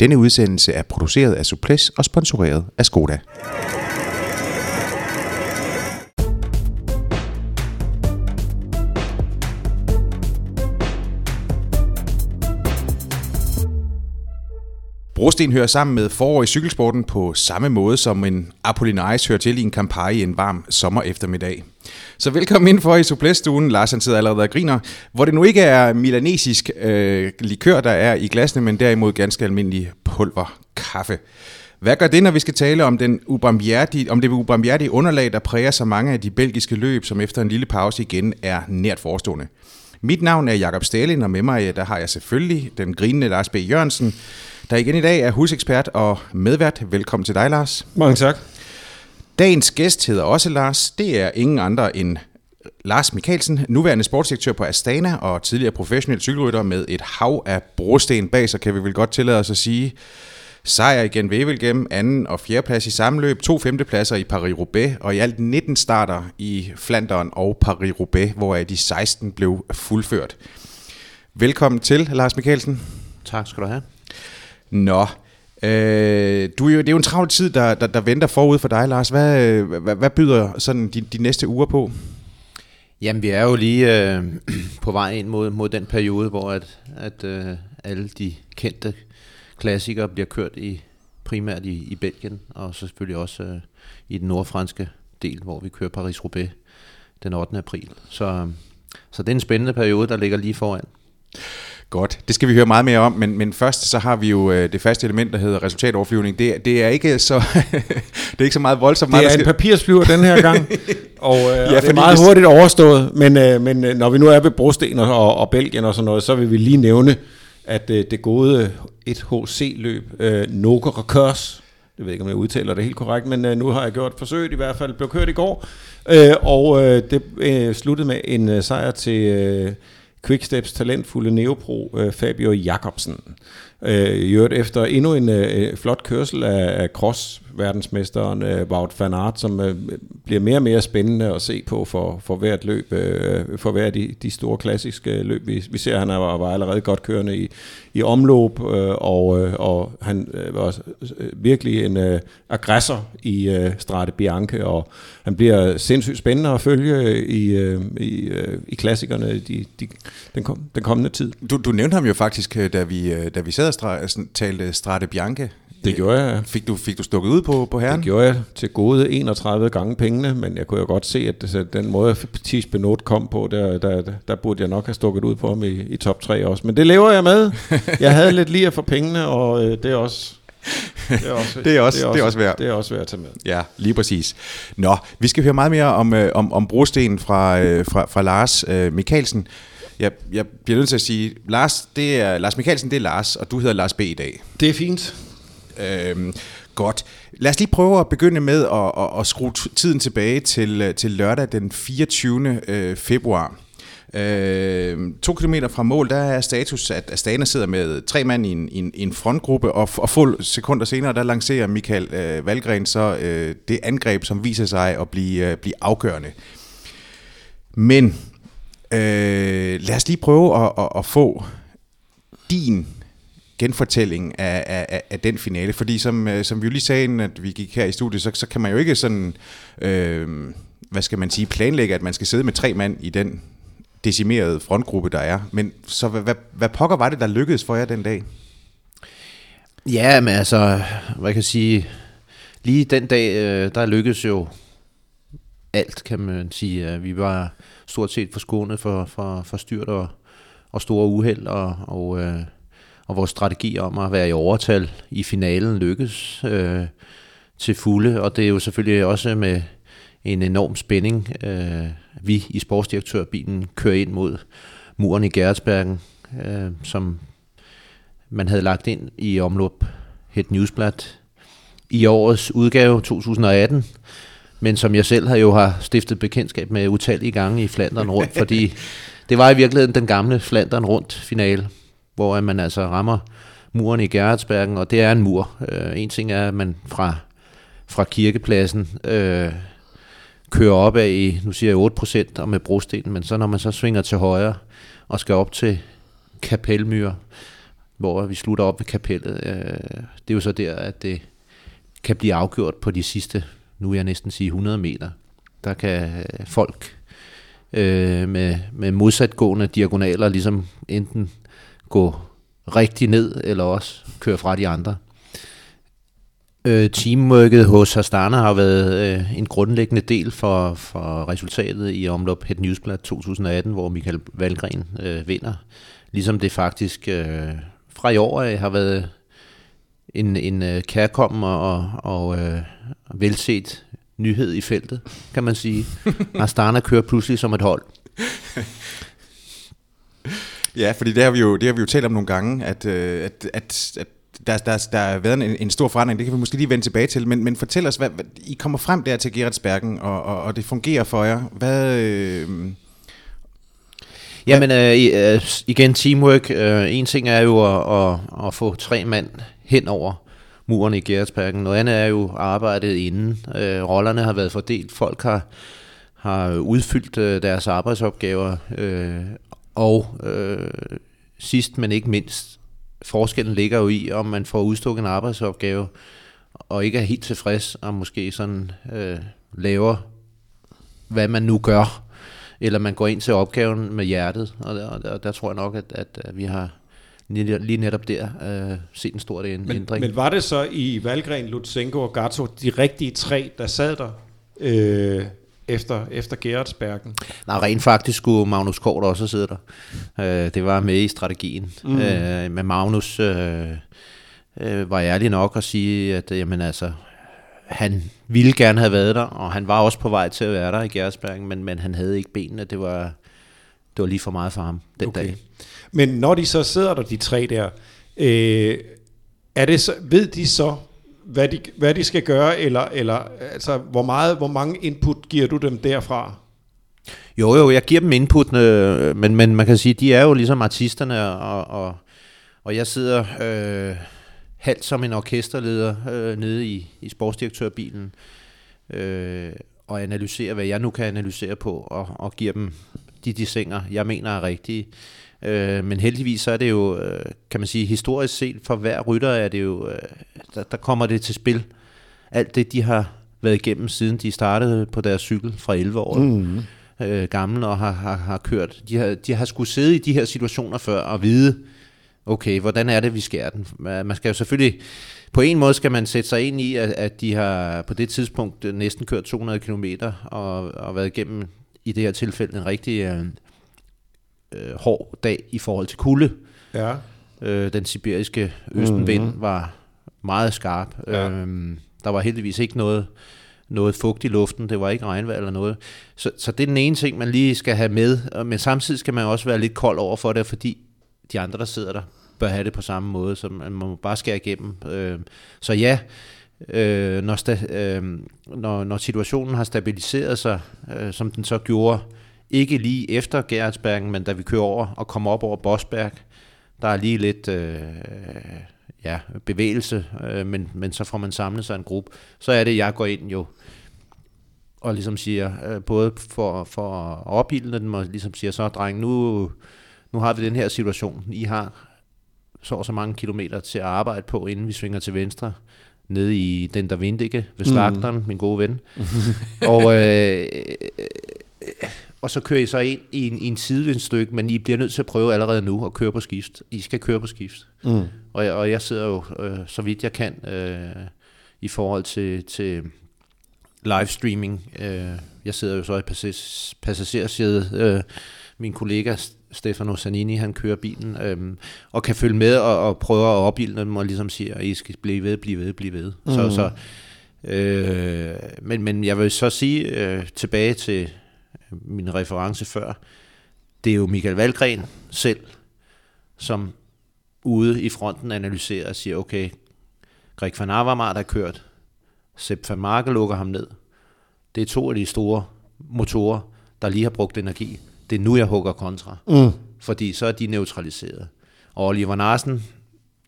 Denne udsendelse er produceret af Suples og sponsoreret af Skoda. Brosten hører sammen med forår i cykelsporten på samme måde som en Apollinaris hører til i en kampagne en varm sommer eftermiddag. Så velkommen ind for i supplæstuen. Lars han sidder allerede og griner, hvor det nu ikke er milanesisk øh, likør, der er i glasene, men derimod ganske almindelig pulver kaffe. Hvad gør det, når vi skal tale om, den om det ubarmhjertige underlag, der præger så mange af de belgiske løb, som efter en lille pause igen er nært forestående? Mit navn er Jakob Stalin, og med mig der har jeg selvfølgelig den grinende Lars B. Jørgensen, der igen i dag er husekspert og medvært. Velkommen til dig, Lars. Mange tak. Dagens gæst hedder også Lars. Det er ingen andre end Lars Mikkelsen, nuværende sportsdirektør på Astana og tidligere professionel cykelrytter med et hav af brosten bag sig, kan vi vel godt tillade os at sige. Sejr igen ved gennem anden og fjerde plads i samme løb, to femtepladser i Paris-Roubaix og i alt 19 starter i Flandern og Paris-Roubaix, hvor de 16 blev fuldført. Velkommen til, Lars Mikkelsen. Tak skal du have. Nå, øh, du, jo det er jo en travl tid, der, der, der venter forud for dig, Lars. Hvad, øh, hvad, hvad byder sådan de, de næste uger på? Jamen, vi er jo lige øh, på vej ind mod, mod den periode, hvor at, at øh, alle de kendte klassikere bliver kørt i primært i, i Belgien, og så selvfølgelig også øh, i den nordfranske del, hvor vi kører Paris-Roubaix den 8. april. Så, øh, så det er en spændende periode, der ligger lige foran. Godt, det skal vi høre meget mere om, men, men først så har vi jo øh, det faste element, der hedder resultatoverflyvning. Det, det er ikke så det er ikke så meget voldsomt. Det er meget, en papirsflyver den her gang, og, øh, ja, og det er meget hurtigt overstået, men, øh, men øh, når vi nu er ved Brosten og, og Belgien og sådan noget, så vil vi lige nævne, at øh, det gode 1HC-løb, øh, Nogo Rekurs, det ved ikke, om jeg udtaler det helt korrekt, men øh, nu har jeg gjort forsøget i hvert fald, blev kørt i går, øh, og øh, det øh, sluttede med en øh, sejr til... Øh, Quicksteps talentfulde neopro øh, Fabio Jacobsen. Øh, I øvrigt efter endnu en øh, øh flot kørsel af, af cross verdensmesteren øh, Wout van Aert, som øh, bliver mere og mere spændende at se på for, for hvert løb, øh, for hver de, de store klassiske øh, løb. Vi, vi ser, at han er, var allerede godt kørende i, i omløb, øh, og, øh, og han øh, var øh, virkelig en øh, aggressor i øh, Strade Bianche, og han bliver sindssygt spændende at følge øh, i, øh, i, øh, i klassikerne de, de, den, kom, den kommende tid. Du, du nævnte ham jo faktisk, da vi, da vi sad og talte Strade Bianche det gjorde jeg. Fik du, fik du stukket ud på, på herren? Det gjorde jeg til gode 31 gange pengene, men jeg kunne jo godt se, at den måde, Tis Benot kom på, der, der, der burde jeg nok have stukket ud på ham i, i top 3 også. Men det lever jeg med. Jeg havde lidt lige få pengene, og øh, det er også... Det er også, det er også, det er også, det er også værd. Det er også værd at tage med. Ja, lige præcis. Nå, vi skal høre meget mere om, øh, om, om brosten fra, øh, fra, fra Lars øh, Mikkelsen. Jeg, jeg bliver nødt til at sige, Lars, det er, Lars Mikkelsen, det er Lars, og du hedder Lars B. i dag. Det er fint. Øh, godt. Lad os lige prøve at begynde med at, at, at skrue tiden tilbage til, øh, til lørdag den 24. Øh, februar. Øh, to kilometer fra mål, der er status, at Astana sidder med tre mand i en, i en, i en frontgruppe, og, og få sekunder senere, der lancerer Michael øh, Valgren så øh, det angreb, som viser sig at blive, øh, blive afgørende. Men øh, lad os lige prøve at, at, at få din genfortælling af, af, af den finale. Fordi som, øh, som vi jo lige sagde, at vi gik her i studiet, så, så kan man jo ikke sådan, øh, hvad skal man sige, planlægge, at man skal sidde med tre mand i den decimerede frontgruppe, der er. Men så hvad, hvad, hvad pokker var det, der lykkedes for jer den dag? Ja, men altså, hvad kan jeg sige, lige den dag, øh, der lykkedes jo alt, kan man sige. Vi var stort set forskånet for, for, for styrt og, og store uheld, og, og øh, og vores strategi om at være i overtal i finalen lykkes øh, til fulde, og det er jo selvfølgelig også med en enorm spænding, øh, vi i sportsdirektørbilen kører ind mod muren i Geretsbergen, øh, som man havde lagt ind i omløb Het Newsblad i årets udgave 2018, men som jeg selv har jo har stiftet bekendtskab med utallige gange i Flandern rundt, fordi det var i virkeligheden den gamle Flandern rundt finale, hvor man altså rammer muren i Gerhardsbergen, og det er en mur. Øh, en ting er, at man fra, fra kirkepladsen øh, kører op af i, nu siger jeg 8% og med brostenen, men så når man så svinger til højre og skal op til Kapelmyr, hvor vi slutter op ved kapellet. Øh, det er jo så der, at det kan blive afgjort på de sidste, nu vil jeg næsten sige 100 meter. Der kan øh, folk øh, med, med modsatgående diagonaler ligesom enten gå rigtig ned, eller også køre fra de andre. Øh, teamworket hos Astana har været øh, en grundlæggende del for, for resultatet i omlop Het Newsblad 2018, hvor Michael Valgren øh, vinder. Ligesom det faktisk øh, fra i år af har været en, en øh, kærkommen og, og øh, velset nyhed i feltet, kan man sige. Astana kører pludselig som et hold. Ja, fordi det har vi jo, det har vi jo talt om nogle gange, at, øh, at, at, at der, der, der har været en, en stor forandring, det kan vi måske lige vende tilbage til, men, men fortæl os, hvad, hvad, I kommer frem der til Gerardsbergen, og, og, og det fungerer for jer. Hvad... Øh, Jamen øh, øh, igen teamwork. Øh, en ting er jo at, at, at få tre mand hen over muren i Gerhardsparken. Noget andet er jo arbejdet inden. Øh, rollerne har været fordelt. Folk har, har udfyldt øh, deres arbejdsopgaver. Øh, og øh, sidst men ikke mindst, forskellen ligger jo i, om man får udstukket en arbejdsopgave, og ikke er helt tilfreds, og måske sådan øh, laver, hvad man nu gør, eller man går ind til opgaven med hjertet, og der, og der, der tror jeg nok, at, at, vi har lige netop der øh, set en stor ændring. Men, men var det så i Valgren, Lutsenko og Gatto de rigtige tre, der sad der? Øh, efter, efter Gerardsbergen? Nej, rent faktisk skulle Magnus Kort også sidde der. Øh, det var med i strategien. Mm. Øh, men Magnus øh, øh, var ærlig nok at sige, at jamen, altså, han ville gerne have været der, og han var også på vej til at være der i Gerardsbergen, men, men han havde ikke benene. Det var, det var lige for meget for ham den okay. dag. Men når de så sidder der, de tre der, øh, er det så, ved de så, hvad de, hvad de skal gøre, eller, eller altså, hvor, meget, hvor mange input giver du dem derfra? Jo, jo, jeg giver dem input, øh, men, men man kan sige, de er jo ligesom artisterne, og, og, og jeg sidder øh, halvt som en orkesterleder øh, nede i, i sportsdirektørbilen, øh, og analyserer, hvad jeg nu kan analysere på, og, og giver dem de designer, jeg mener er rigtige. Øh, men heldigvis så er det jo, øh, kan man sige, historisk set for hver rytter er det jo, øh, der, der kommer det til spil. Alt det, de har været igennem, siden de startede på deres cykel fra 11 år mm. øh, gammel og har, har, har kørt. De har, de har skulle sidde i de her situationer før og vide, okay, hvordan er det, vi skærer den? Man skal jo selvfølgelig, på en måde skal man sætte sig ind i, at, at de har på det tidspunkt næsten kørt 200 km og, og været igennem i det her tilfælde en rigtig øh, øh, hård dag i forhold til kulde. Ja. Øh, den sibiriske østenvind mm-hmm. var meget skarp. Ja. Øhm, der var heldigvis ikke noget, noget fugt i luften, det var ikke regnvejr eller noget. Så, så det er den ene ting, man lige skal have med, men samtidig skal man også være lidt kold over for det, fordi de andre, der sidder der, bør have det på samme måde, så man må bare skære igennem. Øh, så ja, øh, når, sta- øh, når, når situationen har stabiliseret sig, øh, som den så gjorde ikke lige efter Gerhardsbergen, men da vi kører over og kommer op over Bosberg, der er lige lidt øh, ja, bevægelse, øh, men, men så får man samlet sig en gruppe. Så er det, jeg går ind jo og ligesom siger, øh, både for, for at opildne den, og ligesom siger, så dreng, nu, nu har vi den her situation. I har så og så mange kilometer til at arbejde på, inden vi svinger til venstre nede i den der Vindige ved slagteren, mm. min gode ven. og øh, og så kører I så ind i en, i en sidevindsstykke, men I bliver nødt til at prøve allerede nu at køre på skift. I skal køre på skift. Mm. Og, og jeg sidder jo, øh, så vidt jeg kan, øh, i forhold til, til livestreaming. Øh, jeg sidder jo så i passagersædet. Øh, min kollega Stefano Zanini, han kører bilen, øh, og kan følge med og, og prøve at opbilde dem, og ligesom siger, at I skal blive ved, blive ved, blive ved. Mm. Så, så, øh, men, men jeg vil så sige øh, tilbage til min reference før, det er jo Michael Valgren selv, som ude i fronten analyserer og siger, okay, Greg van Avermaet er kørt, Sepp van Marke lukker ham ned. Det er to af de store motorer, der lige har brugt energi. Det er nu, jeg hugger kontra. Mm. Fordi så er de neutraliseret. Og Oliver Narsen,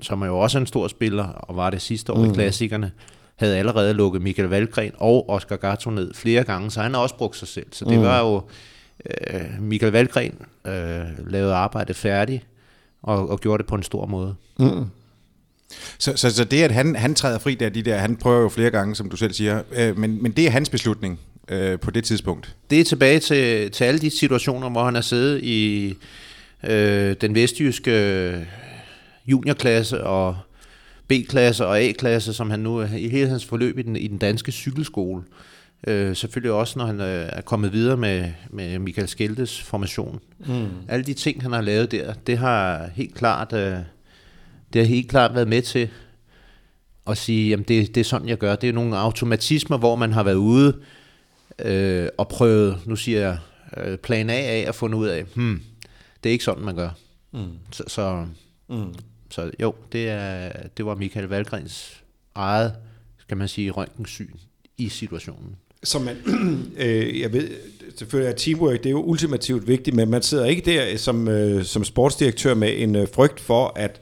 som er jo også en stor spiller, og var det sidste år mm. i klassikerne, havde allerede lukket Michael Valgren og Oscar Gatto ned flere gange, så han har også brugt sig selv. Så det mm. var jo, øh, Michael Valgren øh, lavede arbejdet færdigt, og, og gjorde det på en stor måde. Mm. Så, så, så det, at han, han træder fri der, de der, han prøver jo flere gange, som du selv siger, øh, men, men det er hans beslutning øh, på det tidspunkt? Det er tilbage til, til alle de situationer, hvor han har siddet i øh, den vestjyske juniorklasse og B-klasse og A-klasse, som han nu er i hele hans forløb i den, i den danske cykelskole. Øh, selvfølgelig også, når han øh, er kommet videre med, med Michael Skeltes formation. Mm. Alle de ting, han har lavet der, det har helt klart, øh, det har helt klart været med til at sige, jamen det, det er sådan, jeg gør. Det er nogle automatismer, hvor man har været ude øh, og prøvet, nu siger jeg, øh, plan A af at finde ud af, hmm, det er ikke sådan, man gør. Mm. Så, så, mm. så jo, det, er, det var Michael Valgrens eget, skal man sige, røntgensyn i situationen som man, øh, jeg ved, selvfølgelig er teamwork, det er jo ultimativt vigtigt, men man sidder ikke der som, øh, som sportsdirektør med en øh, frygt for, at,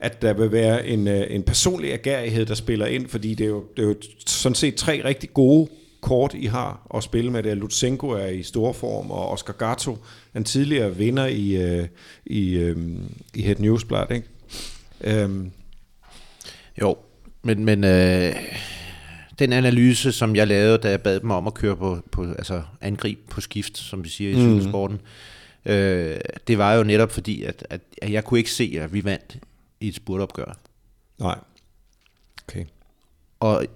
at der vil være en, øh, en personlig agerighed, der spiller ind, fordi det er, jo, det er jo sådan set tre rigtig gode kort, I har at spille med. Det er Lutsenko er i stor form, og Oscar Gatto, en tidligere vinder i, øh, i, øh, i Het Newsblad, ikke? Øhm. Jo, men, men øh, den analyse, som jeg lavede, da jeg bad dem om at køre på, på altså angrib på skift, som vi siger i mm. sporten, øh, det var jo netop fordi, at, at, at jeg kunne ikke se, at vi vandt i et spurtopgør. Nej. Okay. Og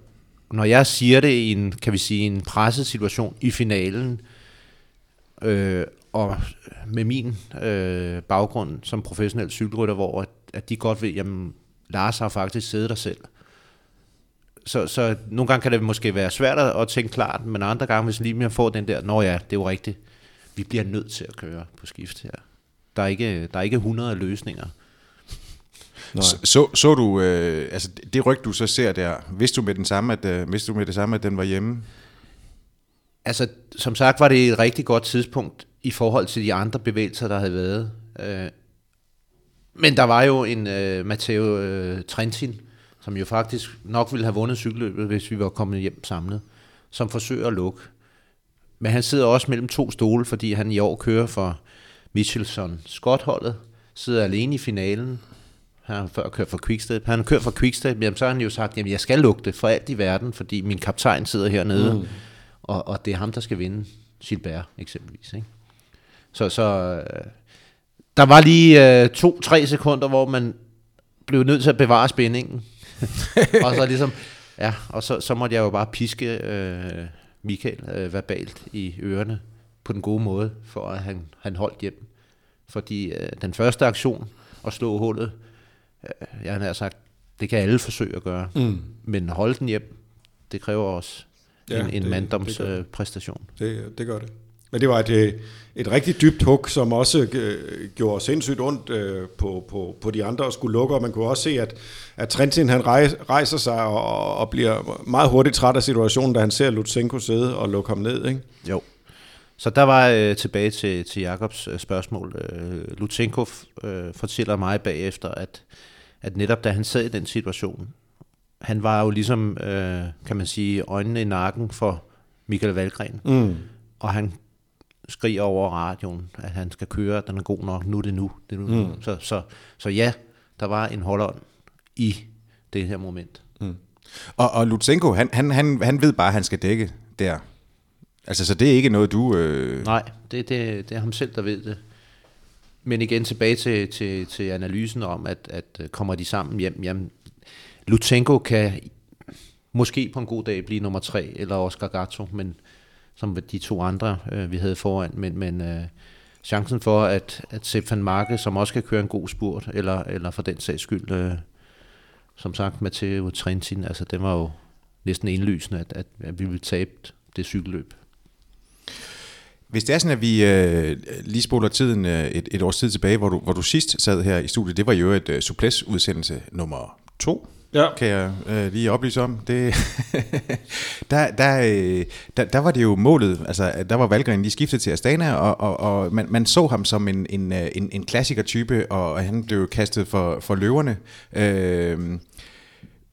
når jeg siger det i en, kan vi sige, en presset situation i finalen, øh, og med min øh, baggrund som professionel cykelrytter, hvor at, at de godt ved, jamen Lars har faktisk siddet der selv så, så nogle gange kan det måske være svært at tænke klart, men andre gange, hvis lige man får den der, nå ja, det er jo rigtigt, vi bliver nødt til at køre på skift her. Der er ikke, der er ikke 100 løsninger. Så, så, så du, øh, altså det ryg, du så ser der, vidste du med, den samme, at, øh, vidste du med det samme, at den var hjemme? Altså, som sagt var det et rigtig godt tidspunkt i forhold til de andre bevægelser, der havde været. Øh, men der var jo en øh, Matteo øh, Trentin, som jo faktisk nok ville have vundet cykelløbet, hvis vi var kommet hjem samlet, som forsøger at lukke. Men han sidder også mellem to stole, fordi han i år kører for Michelson Scott-holdet, sidder alene i finalen. Han har før kørt for Quickstep. Han har kørt for Quickstep, jamen så har han jo sagt, at jeg skal det for alt i verden, fordi min kaptajn sidder hernede, mm. og, og det er ham, der skal vinde Gilbert eksempelvis. Ikke? Så, så øh, der var lige øh, to-tre sekunder, hvor man blev nødt til at bevare spændingen og så ligesom, ja, og så, så måtte jeg jo bare piske øh, Michael øh, verbalt i ørerne på den gode måde, for at han, han holdt hjem. Fordi øh, den første aktion, at slå hullet, jeg har sagt, det kan alle forsøge at gøre. Mm. Men holde den hjem, det kræver også ja, en, en det øh, præstation. Det, det gør det. Men det var et, øh, et rigtig dybt hug, som også øh, gjorde sindssygt ondt øh, på, på, på de andre og skulle lukke, og man kunne også se, at, at Trentin han rejser sig og, og bliver meget hurtigt træt af situationen, da han ser Lutsenko sidde og lukke ham ned. Ikke? Jo. Så der var øh, tilbage til, til Jakobs øh, spørgsmål. Øh, Lutsenko øh, fortæller mig bagefter, at, at netop da han sad i den situation, han var jo ligesom, øh, kan man sige, øjnene i nakken for Michael Valgren. Mm. Og han skriger over radioen, at han skal køre, den er god nok, nu er det nu. Det er nu. Mm. Så, så, så ja, der var en holdånd i det her moment. Mm. Og, og Lutsenko, han, han, han, han ved bare, at han skal dække der. Altså, så det er ikke noget, du... Øh... Nej, det, det, det er ham selv, der ved det. Men igen tilbage til, til, til analysen om, at, at øh, kommer de sammen hjem, jamen, Lutsenko kan måske på en god dag blive nummer tre, eller Oscar Gatto, men som de to andre, øh, vi havde foran, men, men øh, chancen for, at, at Stefan van Marke, som også kan køre en god spurt, eller, eller for den sags skyld, øh, som sagt, Matteo Trentin, altså det var jo næsten indlysende, at, at, at vi ville tabe det cykelløb. Hvis det er sådan, at vi øh, lige spoler tiden øh, et, et års tid tilbage, hvor du, hvor du sidst sad her i studiet, det var jo et øh, Suples-udsendelse nummer to, ja. kan jeg øh, lige oplyse om. Det, der, der, øh, der, der var det jo målet, altså der var Valgren lige skiftet til Astana, og, og, og man, man så ham som en, en, øh, en, en klassiker-type, og han blev kastet for, for løverne. Øh,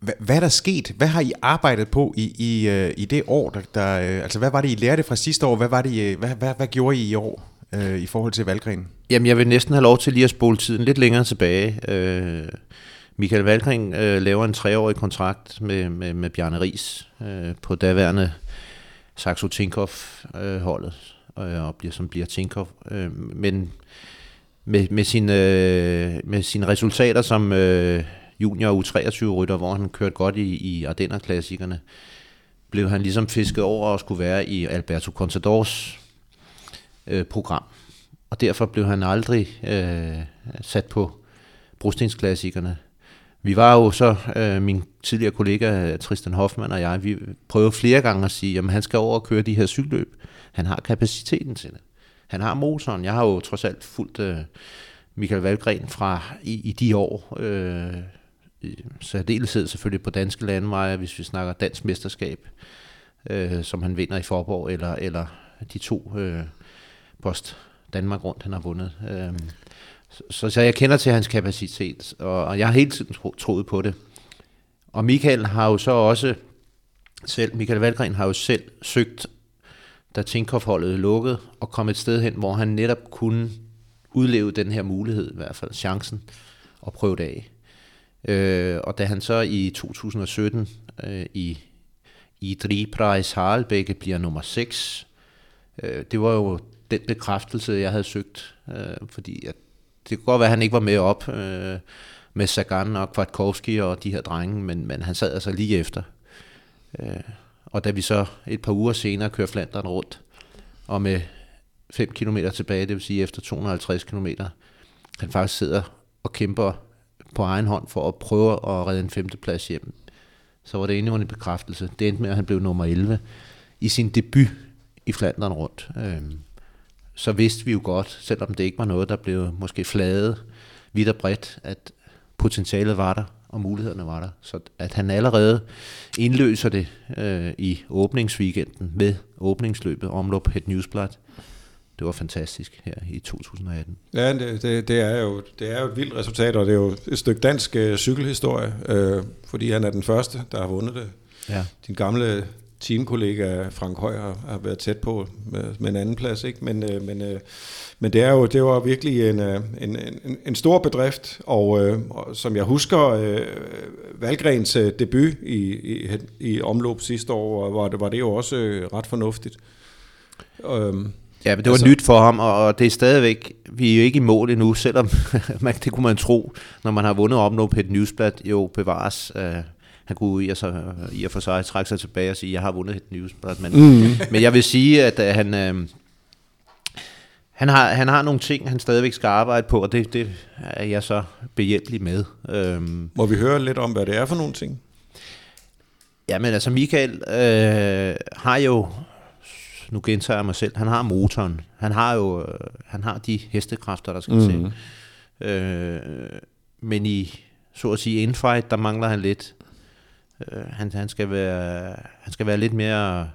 hvad, hvad er der sket? Hvad har I arbejdet på i, i, øh, i det år? Der, der, øh, altså, hvad var det, I lærte fra sidste år? Hvad, var det, øh, hvad, hvad, hvad gjorde I i år? øh, i forhold til Valgren? Jamen, jeg vil næsten have lov til lige at spole tiden lidt længere tilbage. Øh, Michael Valgren øh, laver en treårig kontrakt med, med, med Bjarne Ries øh, på daværende Saxo Tinkoff-holdet, øh, og bliver, som bliver Tinkoff. Øh, men med, med, sine, øh, med sine resultater som øh, junior U23-rytter, hvor han kørte godt i, i Ardenner-klassikerne, blev han ligesom fisket over og skulle være i Alberto Contadors øh, program. Og derfor blev han aldrig øh, sat på brostensklassikerne. Vi var jo så, øh, min tidligere kollega øh, Tristan Hoffmann og jeg, vi prøvede flere gange at sige, at han skal over og køre de her cykelløb. Han har kapaciteten til det. Han har motoren. Jeg har jo trods alt fulgt øh, Michael Valgren fra i, i de år. Øh, særdeleshed selvfølgelig på danske landeveje, hvis vi snakker dansk mesterskab, øh, som han vinder i Forborg, eller, eller de to øh, post Danmark rundt, han har vundet. Øh, så, så jeg kender til hans kapacitet, og, og jeg har hele tiden tro, troet på det. Og Michael har jo så også selv, Michael Valgren har jo selv søgt, da Tinkoff-holdet lukket, og kom et sted hen, hvor han netop kunne udleve den her mulighed, i hvert fald chancen, og prøve det af. Øh, og da han så i 2017 øh, i, i Driprais Harlebække bliver nummer 6, øh, det var jo den bekræftelse, jeg havde søgt, øh, fordi at det kunne godt være, at han ikke var med op øh, med Sagan og Kvartkovski og de her drenge, men, men han sad altså lige efter. Øh, og da vi så et par uger senere kører Flanderen rundt, og med 5 km tilbage, det vil sige efter 250 km, han faktisk sidder og kæmper på egen hånd for at prøve at redde en femteplads hjem. Så var det endnu en bekræftelse. Det endte med, at han blev nummer 11 i sin debut i Flandern rundt. Øh, så vidste vi jo godt, selvom det ikke var noget, der blev måske fladet vidt og bredt, at potentialet var der, og mulighederne var der. Så at han allerede indløser det øh, i åbningsweekenden med åbningsløbet omlop Het Newsblad, det var fantastisk her i 2018. Ja, det, det, det, er, jo, det er jo et vildt resultat, og det er jo et stykke dansk øh, cykelhistorie, øh, fordi han er den første, der har vundet det. Ja. Din gamle teamkollega Frank Høj har, har været tæt på med, med en anden plads, ikke? Men, øh, men, øh, men det er jo det var virkelig en, øh, en, en, en stor bedrift, og, øh, og som jeg husker, øh, Valgrens øh, debut i, i, i omløb sidste år, var det, var det jo også øh, ret fornuftigt. Øh, Ja, men det var altså, nyt for ham, og det er stadigvæk, vi er jo ikke i mål endnu, selvom man, det kunne man tro, når man har vundet op på et newsblad, jo bevares. Uh, han kunne i og, så, i og for sig trække sig tilbage og sige, jeg har vundet et newsblad. Men, mm. men jeg vil sige, at uh, han, uh, han, har, han har nogle ting, han stadigvæk skal arbejde på, og det, det er jeg så behjælpelig med. Uh, Må vi høre lidt om, hvad det er for nogle ting? Jamen altså, Michael øh, har jo nu gentager jeg mig selv, han har motoren. Han har jo øh, han har de hestekræfter, der skal mm. til. Øh, men i, så at sige, infight, der mangler han lidt. Øh, han, han, skal være, han skal være lidt mere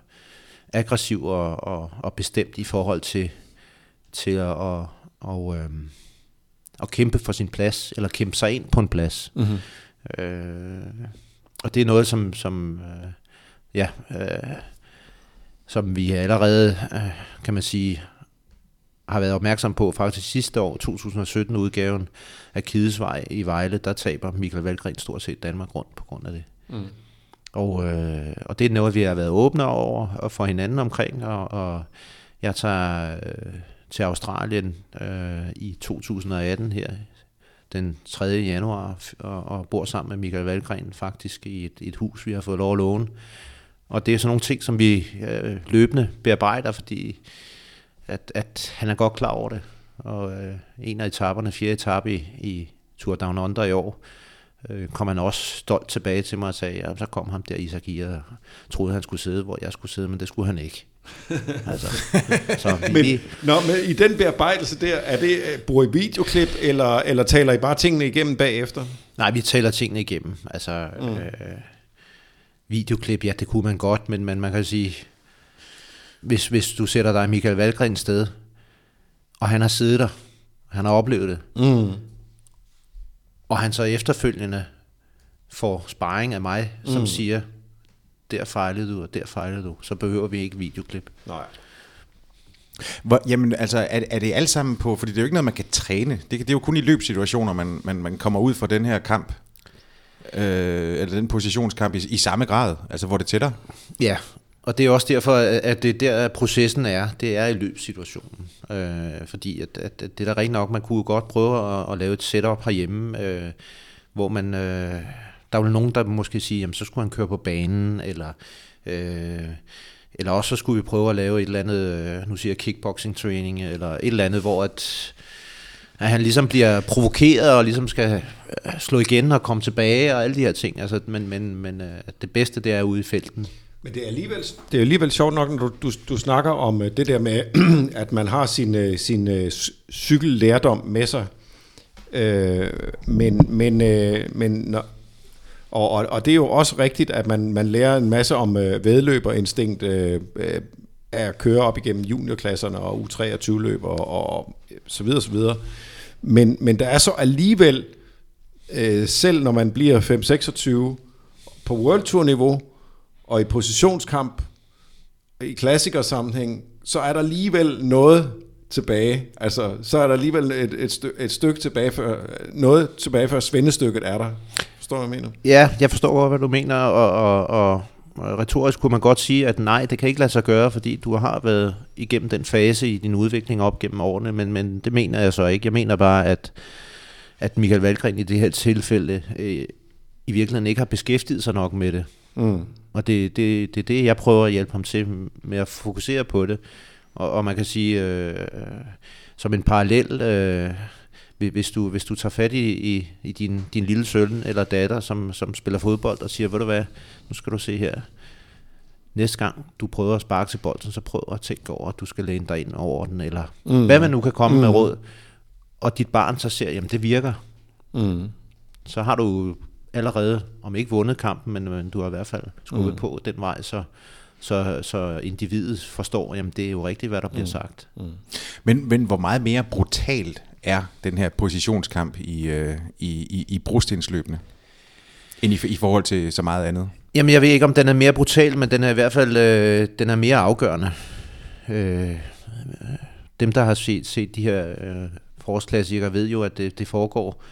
aggressiv og, og, og bestemt i forhold til, til at og, og, øh, at kæmpe for sin plads, eller kæmpe sig ind på en plads. Mm-hmm. Øh, og det er noget, som, som øh, ja, øh, som vi allerede, øh, kan man sige, har været opmærksom på faktisk sidste år, 2017-udgaven af Kidesvej i Vejle, der taber Michael Valgren stort set Danmark rundt på grund af det. Mm. Og, øh, og det er noget, vi har været åbne over og for hinanden omkring, og, og jeg tager øh, til Australien øh, i 2018 her, den 3. januar, og, og bor sammen med Michael Valgren faktisk i et, et hus, vi har fået lov at låne, og det er sådan nogle ting, som vi øh, løbende bearbejder, fordi at, at han er godt klar over det. Og øh, en af etaperne, fjerde etape i, i Tour Down Under i år, øh, kom han også stolt tilbage til mig og sagde, ja, så kom ham der Isak og troede, han skulle sidde, hvor jeg skulle sidde, men det skulle han ikke. altså, så vi, men, nå, men i den bearbejdelse der, er det, øh, bruger I videoklip, eller, eller taler I bare tingene igennem bagefter? Nej, vi taler tingene igennem. Altså, mm. øh, videoklip, ja, det kunne man godt, men, men man kan sige, hvis, hvis du sætter dig Michael Valgren sted, og han har siddet der, han har oplevet det, mm. og han så efterfølgende får sparring af mig, som mm. siger, der fejlede du, og der fejlede du, så behøver vi ikke videoklip. Nej. Hvor, jamen, altså, er, er det alt sammen på, fordi det er jo ikke noget, man kan træne. Det, det er jo kun i løbsituationer, man, man, man kommer ud fra den her kamp, øh, eller den positionskamp i, i samme grad, altså hvor det tætter. Ja, og det er også derfor, at det der processen er, det er i løbssituationen. Øh, fordi at, at, at det er da rent nok, man kunne godt prøve at, at lave et setup herhjemme, øh, hvor man, øh, der er jo nogen, der måske sige, jamen så skulle han køre på banen, eller, øh, eller også så skulle vi prøve at lave et eller andet, øh, nu siger jeg kickboxing training, eller et eller andet, hvor at, at han ligesom bliver provokeret og ligesom skal øh, slå igen og komme tilbage og alle de her ting. Altså, men men, men øh, det bedste, det er ude i felten. Men det er alligevel, det er alligevel sjovt nok, når du, du, du snakker om øh, det der med, at man har sin, sin cykellærdom med sig. Øh, men men, men når, og, og, og det er jo også rigtigt, at man, man lærer en masse om øh, vedløberinstinkt øh, uh, at køre op igennem juniorklasserne og U23-løb og, og så videre, så videre. Men, men der er så alligevel, øh, selv når man bliver 5-26 på World Tour niveau, og i positionskamp, i klassikersammenhæng, så er der alligevel noget tilbage. Altså, så er der alligevel et, et, stykke, et stykke tilbage, for, noget tilbage, før svendestykket er der. Forstår du, hvad jeg mener? Ja, jeg forstår godt, hvad du mener, og, og, og retorisk kunne man godt sige, at nej, det kan ikke lade sig gøre, fordi du har været igennem den fase i din udvikling op gennem årene, men, men det mener jeg så ikke. Jeg mener bare, at, at Michael Valgren i det her tilfælde øh, i virkeligheden ikke har beskæftiget sig nok med det. Mm. Og det, det, det er det, jeg prøver at hjælpe ham til med at fokusere på det. Og, og man kan sige, øh, som en parallel, øh, hvis, du, hvis du tager fat i, i, i din, din lille søn eller datter, som, som spiller fodbold, og siger, ved du hvad, nu skal du se her, næste gang du prøver at sparke til bolden, så prøv at tænke over, at du skal læne dig ind over den, eller mm. hvad man nu kan komme mm. med råd. Og dit barn så ser, jamen det virker. Mm. Så har du allerede, om ikke vundet kampen, men, men du har i hvert fald skubbet mm. på den vej, så, så, så individet forstår, jamen det er jo rigtigt, hvad der bliver mm. sagt. Mm. Men, men hvor meget mere brutalt er den her positionskamp i, øh, i, i, i brostensløbene, end i, i forhold til så meget andet? Jamen jeg ved ikke, om den er mere brutal, men den er i hvert fald øh, den er mere afgørende. Øh, dem, der har set, set de her øh, forårsklassikere, ved jo, at det, det foregår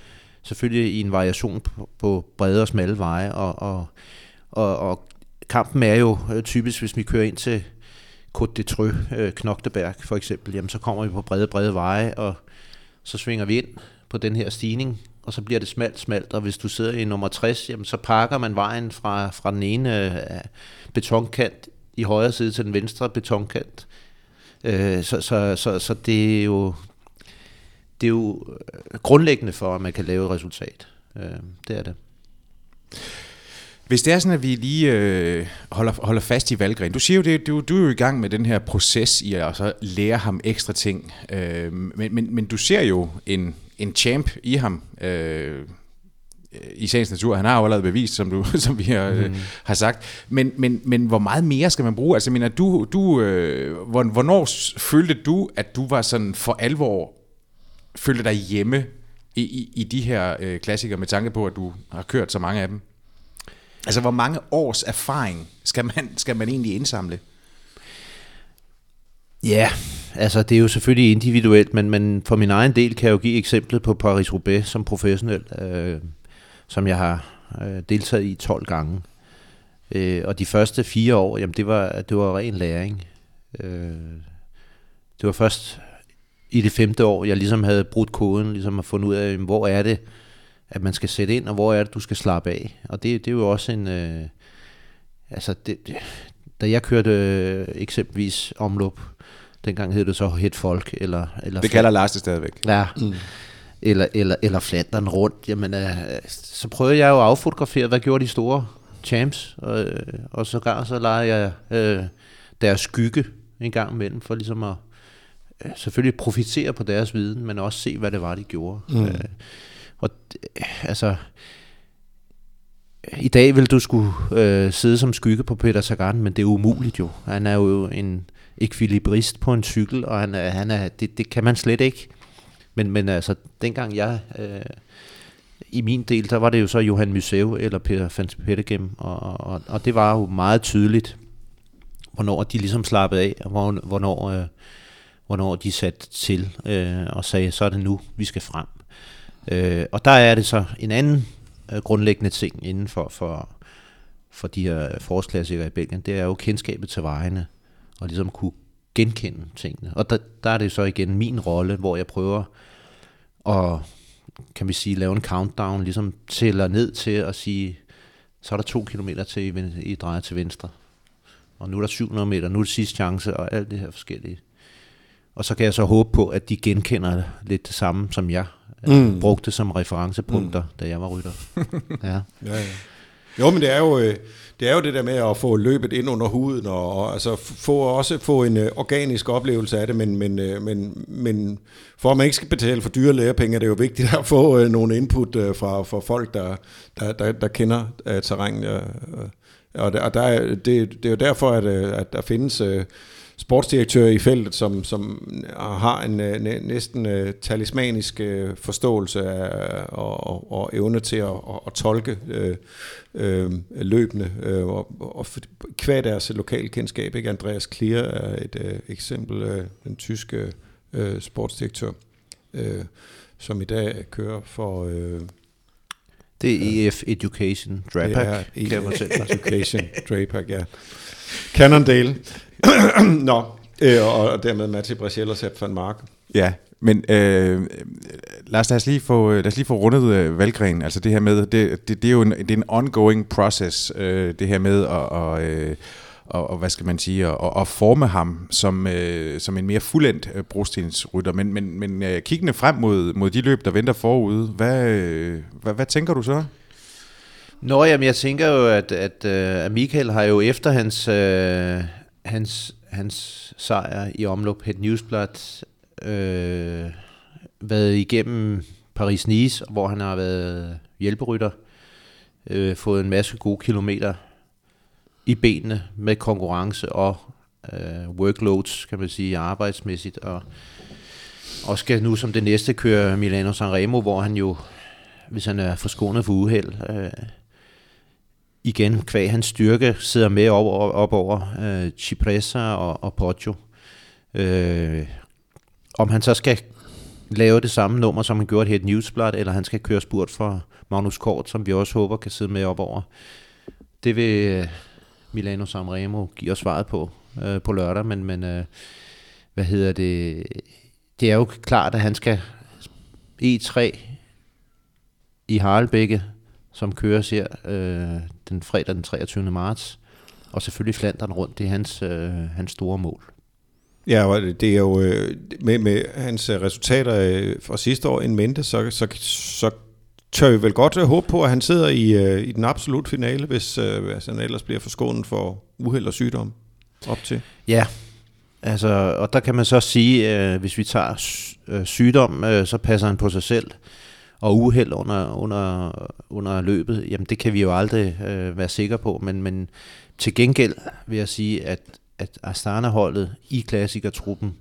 selvfølgelig i en variation på, på brede og smalle veje, og, og, og, og kampen er jo øh, typisk, hvis vi kører ind til Côte de Trø, øh, Knokteberg for eksempel, jamen så kommer vi på brede, brede veje, og så svinger vi ind på den her stigning, og så bliver det smalt, smalt, og hvis du sidder i nummer 60, jamen så pakker man vejen fra, fra den ene øh, betonkant i højre side til den venstre betonkant. Øh, så, så, så, så det er jo det er jo øh, grundlæggende for, at man kan lave et resultat. Øh, det er det. Hvis det er sådan, at vi lige øh, holder, holder fast i Valgren. Du siger jo, det, du, du er jo i gang med den her proces i at så lære ham ekstra ting. Øh, men, men, men du ser jo en, en champ i ham. Øh, i sagens natur. Han har jo allerede bevist, som, du, som vi har, mm. øh, har sagt. Men, men, men hvor meget mere skal man bruge? Altså, mener, du, du, øh, hvornår følte du, at du var sådan for alvor føle dig hjemme i, i, i de her øh, klassikere med tanke på, at du har kørt så mange af dem? Altså, hvor mange års erfaring skal man, skal man egentlig indsamle? Ja, altså det er jo selvfølgelig individuelt, men, men for min egen del kan jeg jo give eksemplet på Paris-Roubaix som professionel, øh, som jeg har øh, deltaget i 12 gange. Øh, og de første fire år, jamen det var, det var ren læring. Øh, det var først i det femte år, jeg ligesom havde brudt koden, ligesom at fundet ud af, hvor er det, at man skal sætte ind, og hvor er det, du skal slappe af. Og det, det er jo også en... Øh, altså, det, da jeg kørte øh, eksempelvis omløb, dengang hed det så Het Folk, eller... eller det kalder Lars det stadigvæk. Ja. Mm. Eller, eller, eller Flandern rundt. Jamen, øh, så prøvede jeg jo at affotografere, hvad gjorde de store champs, og, øh, og så gang så leger jeg øh, deres skygge en gang imellem, for ligesom at Øh, selvfølgelig profitere på deres viden, men også se, hvad det var, de gjorde. Mm. Øh, og øh, altså, i dag vil du skulle øh, sidde som skygge på Peter Sagan, men det er umuligt jo. Han er jo en ekvilibrist på en cykel, og han er, han er, det, det kan man slet ikke. Men, men altså, dengang jeg... Øh, i min del, der var det jo så Johan Museu eller Peter van Pettegem, og, og, og det var jo meget tydeligt, hvornår de ligesom slappede af, og hvornår, øh, hvornår de satte til øh, og sagde, så er det nu, vi skal frem. Øh, og der er det så en anden øh, grundlæggende ting inden for, for, for de her forårsklassikere i Belgien, det er jo kendskabet til vejene, og ligesom kunne genkende tingene. Og der, der er det så igen min rolle, hvor jeg prøver at, kan vi sige, lave en countdown, ligesom tæller ned til at sige, så er der to kilometer til, I, drejer til venstre. Og nu er der 700 meter, nu er det sidste chance, og alt det her forskellige. Og så kan jeg så håbe på, at de genkender lidt det samme, som jeg mm. brugte som referencepunkter, mm. da jeg var rytter. ja. ja, ja. Jo, men det er jo, øh, det er jo det der med at få løbet ind under huden, og, og altså få, også få en uh, organisk oplevelse af det, men, men, uh, men, men for at man ikke skal betale for dyre lærepenge, er det jo vigtigt at få uh, nogle input uh, fra, fra folk, der, der, der, der kender uh, terrænet. Og der, og der, det, det er jo derfor, at, øh, at der findes... Øh, sportsdirektører i feltet, som, som øh, har en næsten talismanisk forståelse af, og, og, og evne til at, at, at tolke øh, løbende, og, og kvad deres lokale kendskab. Ikke? Andreas Klier er et øh, eksempel, den tyske øh, sportsdirektør, øh, som i dag kører for... Øh, det er EF Education Drapac, ja, kan man selv. Education Drapac, ja. Cannondale. Nå, øh, og dermed Matti Brachel og Sepp van Mark. Ja, men øh, lad, os, lad, os lige få, lad os lige få rundet øh, valggrenen. Altså det her med, det, det, det er jo en, det er en ongoing process, øh, det her med at... Og, øh, og, og hvad skal man sige, og, og forme ham som, øh, som en mere fuldendt øh, brostensrytter. Men, men, men øh, kiggende frem mod, mod de løb, der venter forude, hvad, øh, hvad, hvad tænker du så? Nå, jamen jeg tænker jo, at, at, øh, at Michael har jo efter hans, øh, hans, hans sejr i omlop Het Newsblad øh, været igennem Paris-Nice, hvor han har været hjælperytter, øh, fået en masse gode kilometer i benene med konkurrence og øh, workloads, kan man sige, arbejdsmæssigt, og, og skal nu som det næste køre Milano Sanremo, hvor han jo, hvis han er forskånet for uheld, øh, igen, kvæg hans styrke, sidder med op, op, op over øh, Cipressa og, og Poggio. Øh, om han så skal lave det samme nummer, som han gjorde her et Newsblad, eller han skal køre spurt for Magnus Kort, som vi også håber kan sidde med op over. Det vil Milano Sanremo giver svaret på øh, på lørdag, men, men øh, hvad hedder det? Det er jo klart, at han skal E3 i Harlebække som køres her øh, den fredag den 23. marts. Og selvfølgelig Flandern rundt, det er hans, øh, hans store mål. Ja, og det er jo øh, med, med hans resultater øh, fra sidste år en mente, så, så, så tør vi vel godt øh, håbe på, at han sidder i, øh, i den absolut finale, hvis, øh, hvis han ellers bliver forskånet for uheld og sygdom op til. Ja, altså, og der kan man så sige, øh, hvis vi tager øh, sygdom, øh, så passer han på sig selv og uheld under, under, under løbet, jamen det kan vi jo aldrig øh, være sikre på, men, men til gengæld vil jeg sige, at, at Astana-holdet i klassikertruppen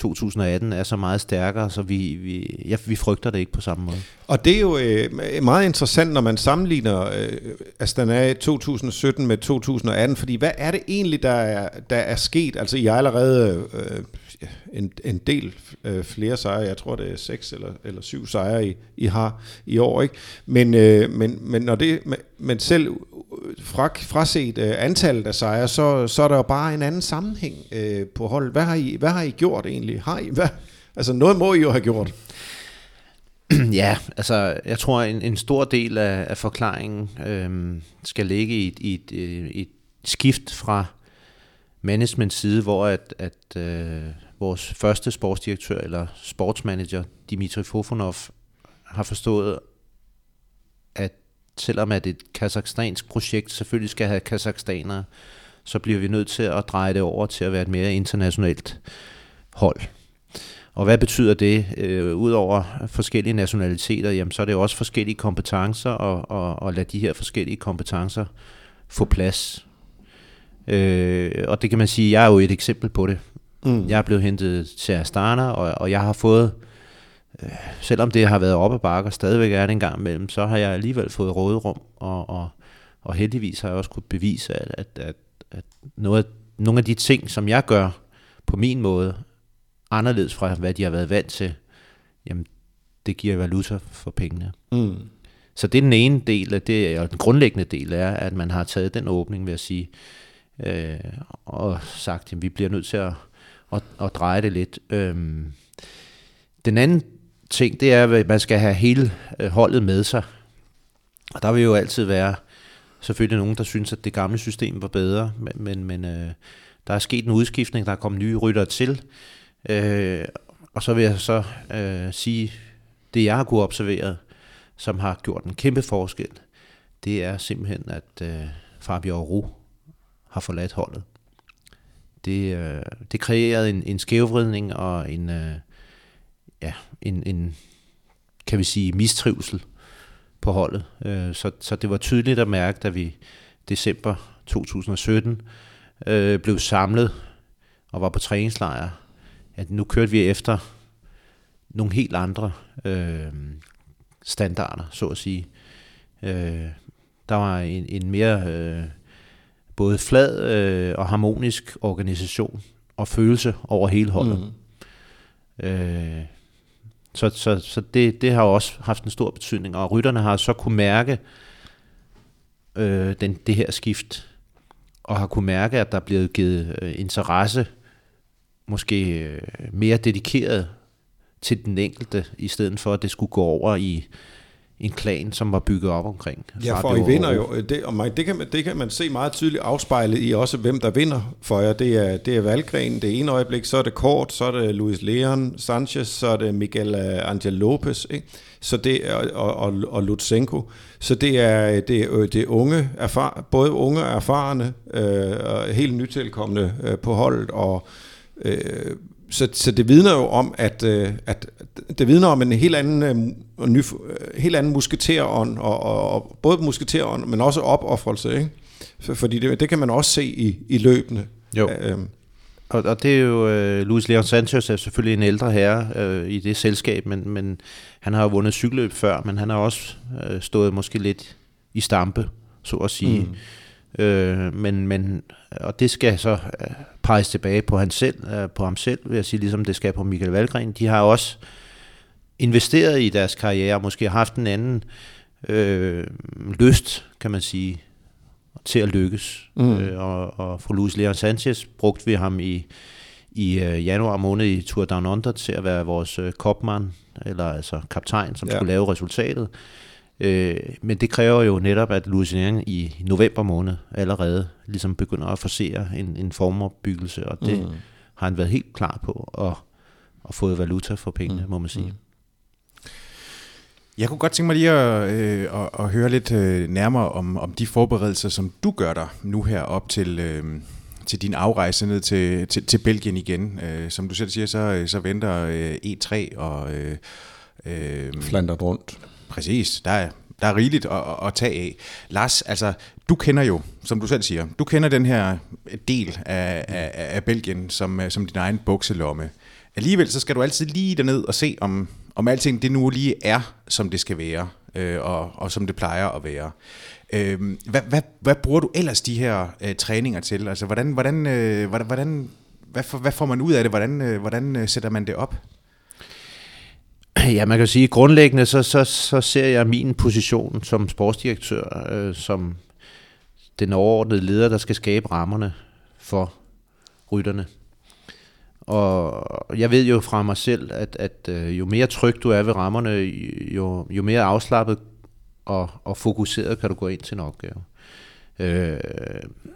2018 er så meget stærkere, så vi, vi, ja, vi frygter det ikke på samme måde. Og det er jo øh, meget interessant, når man sammenligner øh, Astana 2017 med 2018, fordi hvad er det egentlig, der er, der er sket? Altså I har allerede øh, en, en del øh, flere sejre. Jeg tror, det er seks eller, eller syv sejre, I, I har i år. Ikke? Men, øh, men, men, når det, men selv øh, fra, fraset øh, antallet af sejre, så, så er der jo bare en anden sammenhæng øh, på hold. Hvad har, I, hvad har I gjort egentlig? Har I, hvad, altså noget må I jo have gjort. Ja, altså jeg tror en, en stor del af, af forklaringen øh, skal ligge i, i, et, i et øh, skift fra management side, hvor at, at øh, vores første sportsdirektør eller sportsmanager, Dimitri Fofonov, har forstået, at selvom at et kazakhstansk projekt selvfølgelig skal have kazakhstanere, så bliver vi nødt til at dreje det over til at være et mere internationalt hold. Og hvad betyder det? Øh, Udover forskellige nationaliteter, jamen, så er det jo også forskellige kompetencer, og, og, og lade de her forskellige kompetencer få plads. Øh, og det kan man sige, jeg er jo et eksempel på det. Mm. Jeg er blevet hentet til Astana, og, og jeg har fået, øh, selvom det har været op ad bakke og stadigvæk er det en gang imellem, så har jeg alligevel fået råderum, og, og, og heldigvis har jeg også kunnet bevise, at, at, at, at noget, nogle af de ting, som jeg gør på min måde, anderledes fra, hvad de har været vant til, jamen, det giver valuta for pengene. Mm. Så det er den ene del af det, og den grundlæggende del er, at man har taget den åbning ved at sige, øh, og sagt, at vi bliver nødt til at, og, og dreje det lidt. Øhm, den anden ting, det er, at man skal have hele øh, holdet med sig. Og der vil jo altid være selvfølgelig nogen, der synes, at det gamle system var bedre, men, men, men øh, der er sket en udskiftning, der er kommet nye rytter til. Øh, og så vil jeg så øh, sige, det jeg har kunne observere, som har gjort en kæmpe forskel, det er simpelthen, at øh, Fabio Aru har forladt holdet. Det, øh, det kreerede en, en skævvridning og en, øh, ja, en, en, kan vi sige, mistrivsel på holdet. Øh, så, så det var tydeligt at mærke, da vi december 2017 øh, blev samlet og var på træningslejr, at nu kørte vi efter nogle helt andre øh, standarder, så at sige. Øh, der var en, en mere øh, både flad øh, og harmonisk organisation og følelse over hele holdet. Mm. Øh, så så, så det, det har også haft en stor betydning, og rytterne har så kunne mærke øh, den, det her skift, og har kunne mærke, at der er blevet givet øh, interesse, måske øh, mere dedikeret til den enkelte, i stedet for at det skulle gå over i en klan, som var bygget op omkring. Ja, for I vinder jo, det, og man, det, kan man, det kan man se meget tydeligt afspejlet i også, hvem der vinder for jer. Det er, det er Valgren, det ene øjeblik, så er det Kort, så er det Luis Leon Sanchez, så er det Miguel øh, Angel Lopez, ikke? Så det, og, og, og Lutsenko. Så det er, det er, det er unge, erfar, både unge og erfarne, øh, og helt nytilkommende øh, på holdet, og øh, så, så det vidner jo om, at, øh, at det vidner om en helt anden, øh, ny, øh, helt anden musketerånd, og, og, og både musketerånd, men også opoffrelse, ikke? Fordi det, det kan man også se i, i løbende. Jo. Øhm. Og, og det er jo, uh, Luis Leon Sanchez er selvfølgelig en ældre herre uh, i det selskab, men, men han har jo vundet cykelløb før, men han har også uh, stået måske lidt i stampe, så at sige. Mm. Øh, men, men, og det skal så øh, peges tilbage på, han selv, øh, på ham selv, vil jeg sige, ligesom det skal på Michael Valgren. De har også investeret i deres karriere, og måske haft en anden øh, lyst, kan man sige, til at lykkes. Mm. Øh, og, og for Luis Leon Sanchez brugte vi ham i, i øh, januar måned i Tour Down Under til at være vores øh, kopmand, eller altså kaptajn, som ja. skulle lave resultatet. Øh, men det kræver jo netop, at Louisiana i november måned allerede ligesom begynder at forsere en, en formopbyggelse, og det mm. har han været helt klar på, og, og fået valuta for pengene, mm. må man sige. Mm. Jeg kunne godt tænke mig lige at, øh, at, at høre lidt øh, nærmere om, om de forberedelser, som du gør dig nu her op til, øh, til din afrejse ned til, til, til Belgien igen. Øh, som du selv siger, så, så venter øh, E3 og... Øh, øh, Flandert rundt. Præcis, der er, der er rigeligt at, at tage af. Lars, altså, du kender jo, som du selv siger, du kender den her del af, af, af Belgien som, øh, som din egen bukselomme. Alligevel så skal du altid lige derned og se, om, om alting det nu lige er, som det skal være, øh, og, og som det plejer at være. Øh, hvad, hvad, hvad bruger du ellers de her øh, træninger til? Altså, hvordan, hvordan, øh, hvordan, hvad, for, hvad får man ud af det? Hvordan, øh, hvordan øh, sætter man det op? Ja, man kan sige, grundlæggende så, så, så ser jeg min position som sportsdirektør øh, som den overordnede leder, der skal skabe rammerne for rytterne. Og jeg ved jo fra mig selv, at, at øh, jo mere tryg du er ved rammerne, jo, jo mere afslappet og, og fokuseret kan du gå ind til en opgave. Øh,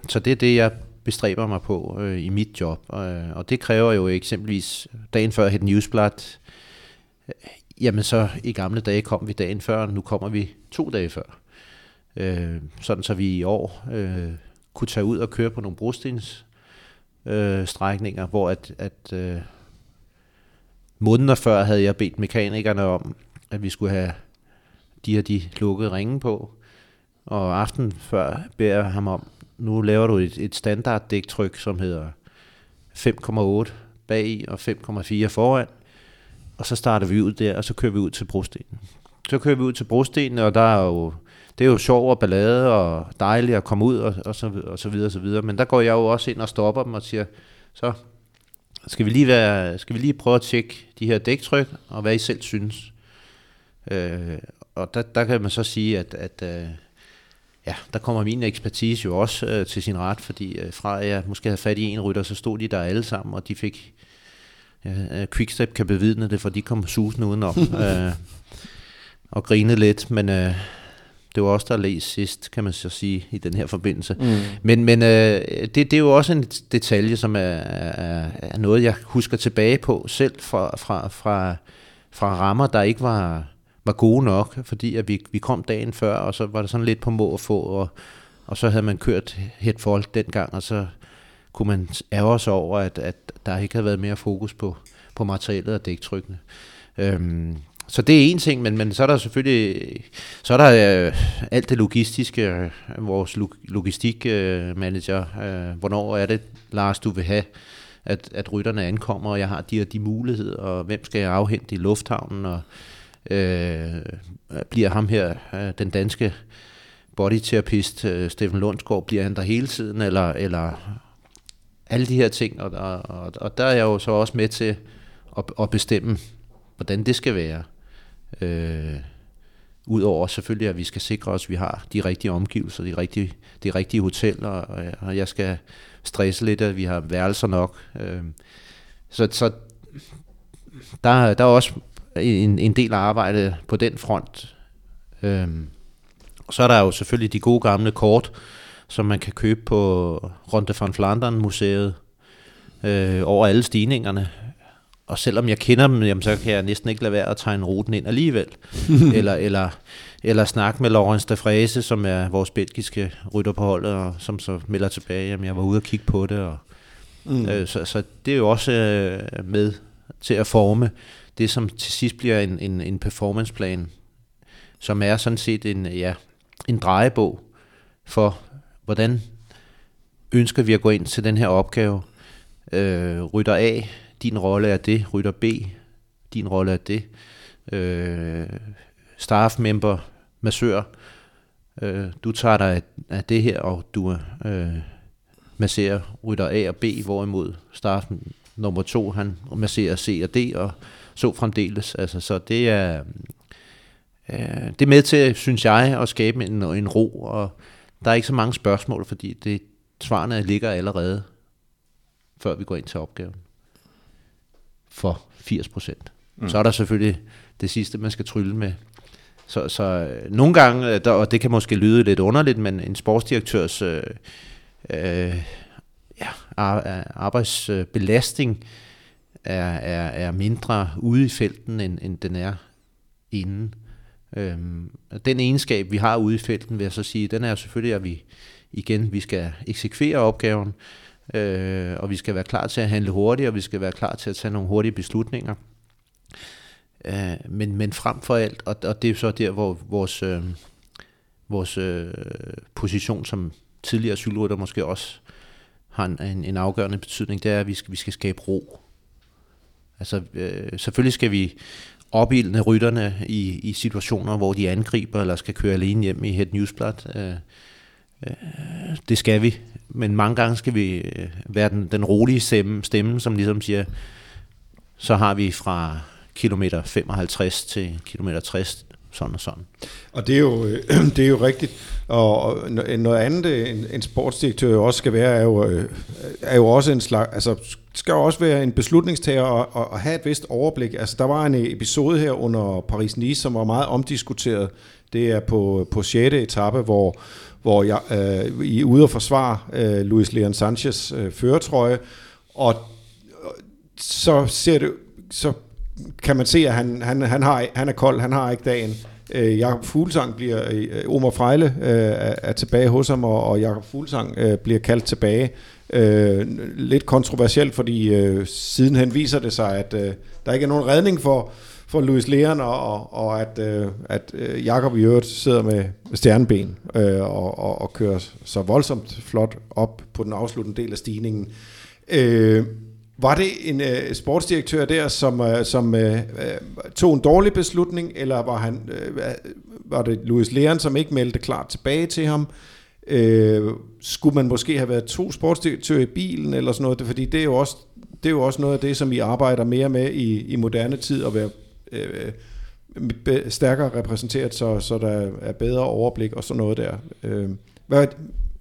så det er det, jeg bestræber mig på øh, i mit job. Øh, og det kræver jo eksempelvis, dagen før et newsblad, jamen så i gamle dage kom vi dagen før, nu kommer vi to dage før. Øh, sådan så vi i år øh, kunne tage ud og køre på nogle brostens øh, strækninger, hvor at, at øh, måneder før havde jeg bedt mekanikerne om, at vi skulle have de her de lukkede ringe på. Og aften før beder jeg ham om, nu laver du et, et standard dæktryk, som hedder 5,8 bag og 5,4 foran. Og så starter vi ud der, og så kører vi ud til brostenen. Så kører vi ud til brostenen, og der er jo, det er jo sjov og ballade og dejligt at komme ud og, og, så, og så videre og så videre. Men der går jeg jo også ind og stopper dem og siger, så skal vi lige, være, skal vi lige prøve at tjekke de her dæktryk, og hvad I selv synes. Øh, og der, der kan man så sige, at, at øh, ja, der kommer min ekspertise jo også øh, til sin ret, fordi øh, fra jeg måske havde fat i en rytter, så stod de der alle sammen, og de fik, ja, øh, Quickstep kan bevidne det, for de kom susende udenom øh, og grinede lidt, men øh, det var også der læste sidst, kan man så sige, i den her forbindelse. Mm. Men, men øh, det, det er jo også en detalje, som er, er, er noget, jeg husker tilbage på selv fra, fra, fra, fra rammer, der ikke var var gode nok, fordi at vi, vi kom dagen før, og så var det sådan lidt på må at få, og, og så havde man kørt het folk dengang, og så kunne man ærge sig over, at, at der ikke havde været mere fokus på, på materialet og dæktrykkene. Øhm, så det er en ting, men, men så er der selvfølgelig så er der øh, alt det logistiske, øh, vores log, logistikmanager, øh, øh, hvornår er det, Lars, du vil have, at, at rytterne ankommer, og jeg har de og de muligheder, og hvem skal jeg afhente i lufthavnen, og øh, bliver ham her, øh, den danske bodyterapist, øh, Steffen Lundsgaard, bliver han der hele tiden, eller, eller alle de her ting, og, og, og der er jeg jo så også med til at, at bestemme, hvordan det skal være. Øh, Udover selvfølgelig, at vi skal sikre os, at vi har de rigtige omgivelser, de rigtige, de rigtige hoteller, og jeg skal stresse lidt, at vi har værelser nok. Øh, så, så der, der er også en, en del arbejde på den front. Øh, så er der jo selvfølgelig de gode gamle kort, som man kan købe på Ronde van Flandern museet øh, over alle stigningerne. Og selvom jeg kender dem, jamen, så kan jeg næsten ikke lade være at tegne ruten ind alligevel. eller, eller, eller snakke med Laurence de Frese, som er vores belgiske rytter på holdet, og som så melder tilbage, at jeg var ude og kigge på det. Og, mm. øh, så, så det er jo også øh, med til at forme det, som til sidst bliver en, en, en performanceplan, som er sådan set en, ja, en drejebog for, hvordan ønsker vi at gå ind til den her opgave. Øh, rytter A, din rolle er det. Rytter B, din rolle er det. Øh, staff member, massør, øh, du tager dig af, det her, og du øh, masserer rytter A og B, hvorimod staff nummer to, han masserer C og D, og så fremdeles. Altså, så det er, øh, det er med til, synes jeg, at skabe en, en ro, og der er ikke så mange spørgsmål, fordi det, svarene ligger allerede, før vi går ind til opgaven. For 80 procent. Mm. Så er der selvfølgelig det sidste, man skal trylle med. Så, så øh, nogle gange, der, og det kan måske lyde lidt underligt, men en sportsdirektørs øh, øh, ja, arbejdsbelastning er, er, er mindre ude i felten, end, end den er inden. Øhm, den egenskab, vi har ude i felten, vil jeg så sige, den er selvfølgelig, at vi igen, vi skal eksekvere opgaven, øh, og vi skal være klar til at handle hurtigt, og vi skal være klar til at tage nogle hurtige beslutninger. Øh, men, men frem for alt, og, og det er så der, hvor vores, øh, vores øh, position som tidligere cykelrytter måske også har en, en, en afgørende betydning, det er, at vi skal, vi skal skabe ro. Altså, øh, selvfølgelig skal vi opildne rytterne i, i situationer, hvor de angriber eller skal køre alene hjem i Het Newsblad. Øh, øh, det skal vi. Men mange gange skal vi øh, være den, den rolige stemme, stemme, som ligesom siger, så har vi fra kilometer 55 til kilometer 60 sådan og sådan. Og det er jo, øh, det er jo rigtigt. Og noget andet, øh, en, en sportsdirektør også skal være, er jo, øh, er jo også en slags, altså skal jo også være en beslutningstager og, og, og have et vist overblik. Altså der var en episode her under Paris-Nice, som var meget omdiskuteret. Det er på, på 6. etape, hvor, hvor jeg, øh, I er ude og forsvare øh, Luis Leon Sanchez øh, føretrøje, og så ser det, så kan man se, at han, han, han, har, han er kold, han har ikke dagen. Øh, Jakob Fuglsang bliver, øh, Omar Frejle øh, er, er tilbage hos ham, og, og Jakob Fuglsang øh, bliver kaldt tilbage. Øh, lidt kontroversielt, fordi øh, sidenhen viser det sig, at øh, der ikke er nogen redning for, for Louis Leon, og, og, og at, øh, at øh, Jakob i øvrigt sidder med stjerneben øh, og, og, og kører så voldsomt flot op på den afsluttende del af stigningen. Øh, var det en øh, sportsdirektør der, som, øh, som øh, øh tog en dårlig beslutning, eller var, han, øh, var det Louis Leon, som ikke meldte klart tilbage til ham? Øh, skulle man måske have været to sportsdirektører i bilen, eller sådan noget? Fordi det er jo også det er jo også noget af det, som vi arbejder mere med i, i moderne tid, at være øh, øh stærkere repræsenteret, så, så der er bedre overblik og sådan noget der. Øh, hvad,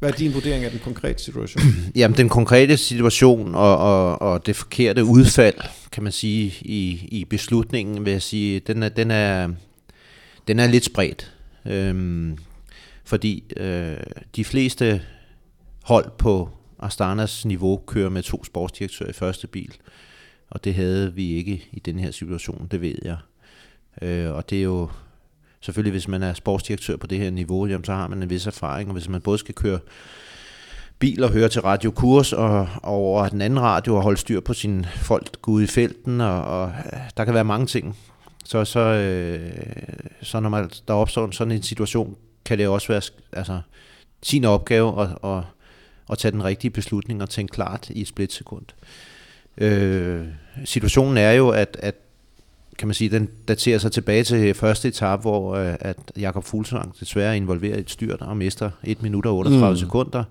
hvad er din vurdering af den konkrete situation? Jamen, den konkrete situation og, og, og det forkerte udfald, kan man sige, i, i beslutningen, vil jeg sige, den er, den er, den er lidt spredt. Øhm, fordi øh, de fleste hold på Astanas niveau kører med to sportsdirektører i første bil. Og det havde vi ikke i den her situation, det ved jeg. Øh, og det er jo selvfølgelig, hvis man er sportsdirektør på det her niveau, jamen, så har man en vis erfaring, og hvis man både skal køre bil og høre til radiokurs og, og over den anden radio og holde styr på sine folk ude i felten, og, og øh, der kan være mange ting. Så, så, øh, så når man, der opstår sådan en situation, kan det også være altså, sin opgave at, at, at tage den rigtige beslutning og tænke klart i et splitsekund. Øh, situationen er jo, at, at kan man sige, den daterer sig tilbage til første etape, hvor øh, at Jakob Fuglsang desværre er involveret i et styrt og mister 1 minut og 38 mm. sekunder.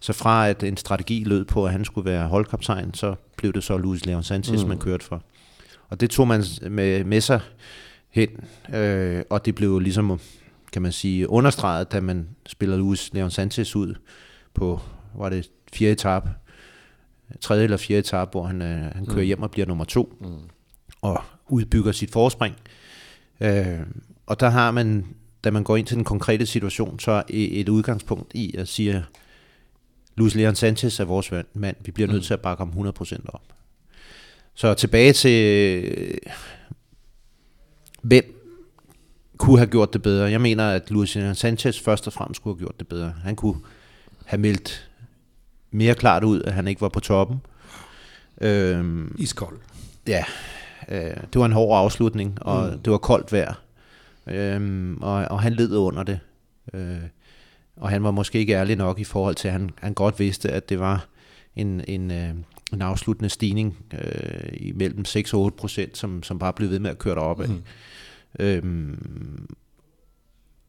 Så fra at en strategi lød på, at han skulle være holdkaptajn, så blev det så Luis Leon Sanchez, mm. man kørte for. Og det tog man med, med sig hen, øh, og det blev ligesom, kan man sige, understreget, da man spiller Luis Leon Sanchez ud på, var det fjerde etape, tredje eller fjerde etape, hvor han, øh, han kører mm. hjem og bliver nummer to. Mm. Og udbygger sit forspring. Øh, og der har man, da man går ind til den konkrete situation, så et udgangspunkt i at sige, Luis Leon Sanchez er vores mand, vi bliver nødt mm. til at bakke ham 100% op. Så tilbage til, hvem kunne have gjort det bedre. Jeg mener, at Luis Leon Sanchez først og fremmest kunne have gjort det bedre. Han kunne have meldt mere klart ud, at han ikke var på toppen. Øhm, Iskold. Ja, Øh, det var en hård afslutning, og mm. det var koldt vejr. Øh, og, og han led under det. Øh, og han var måske ikke ærlig nok i forhold til, at han, han godt vidste, at det var en, en, øh, en afsluttende stigning øh, i mellem 6 og 8 procent, som, som bare blev ved med at køre derop af. Mm. Øhm,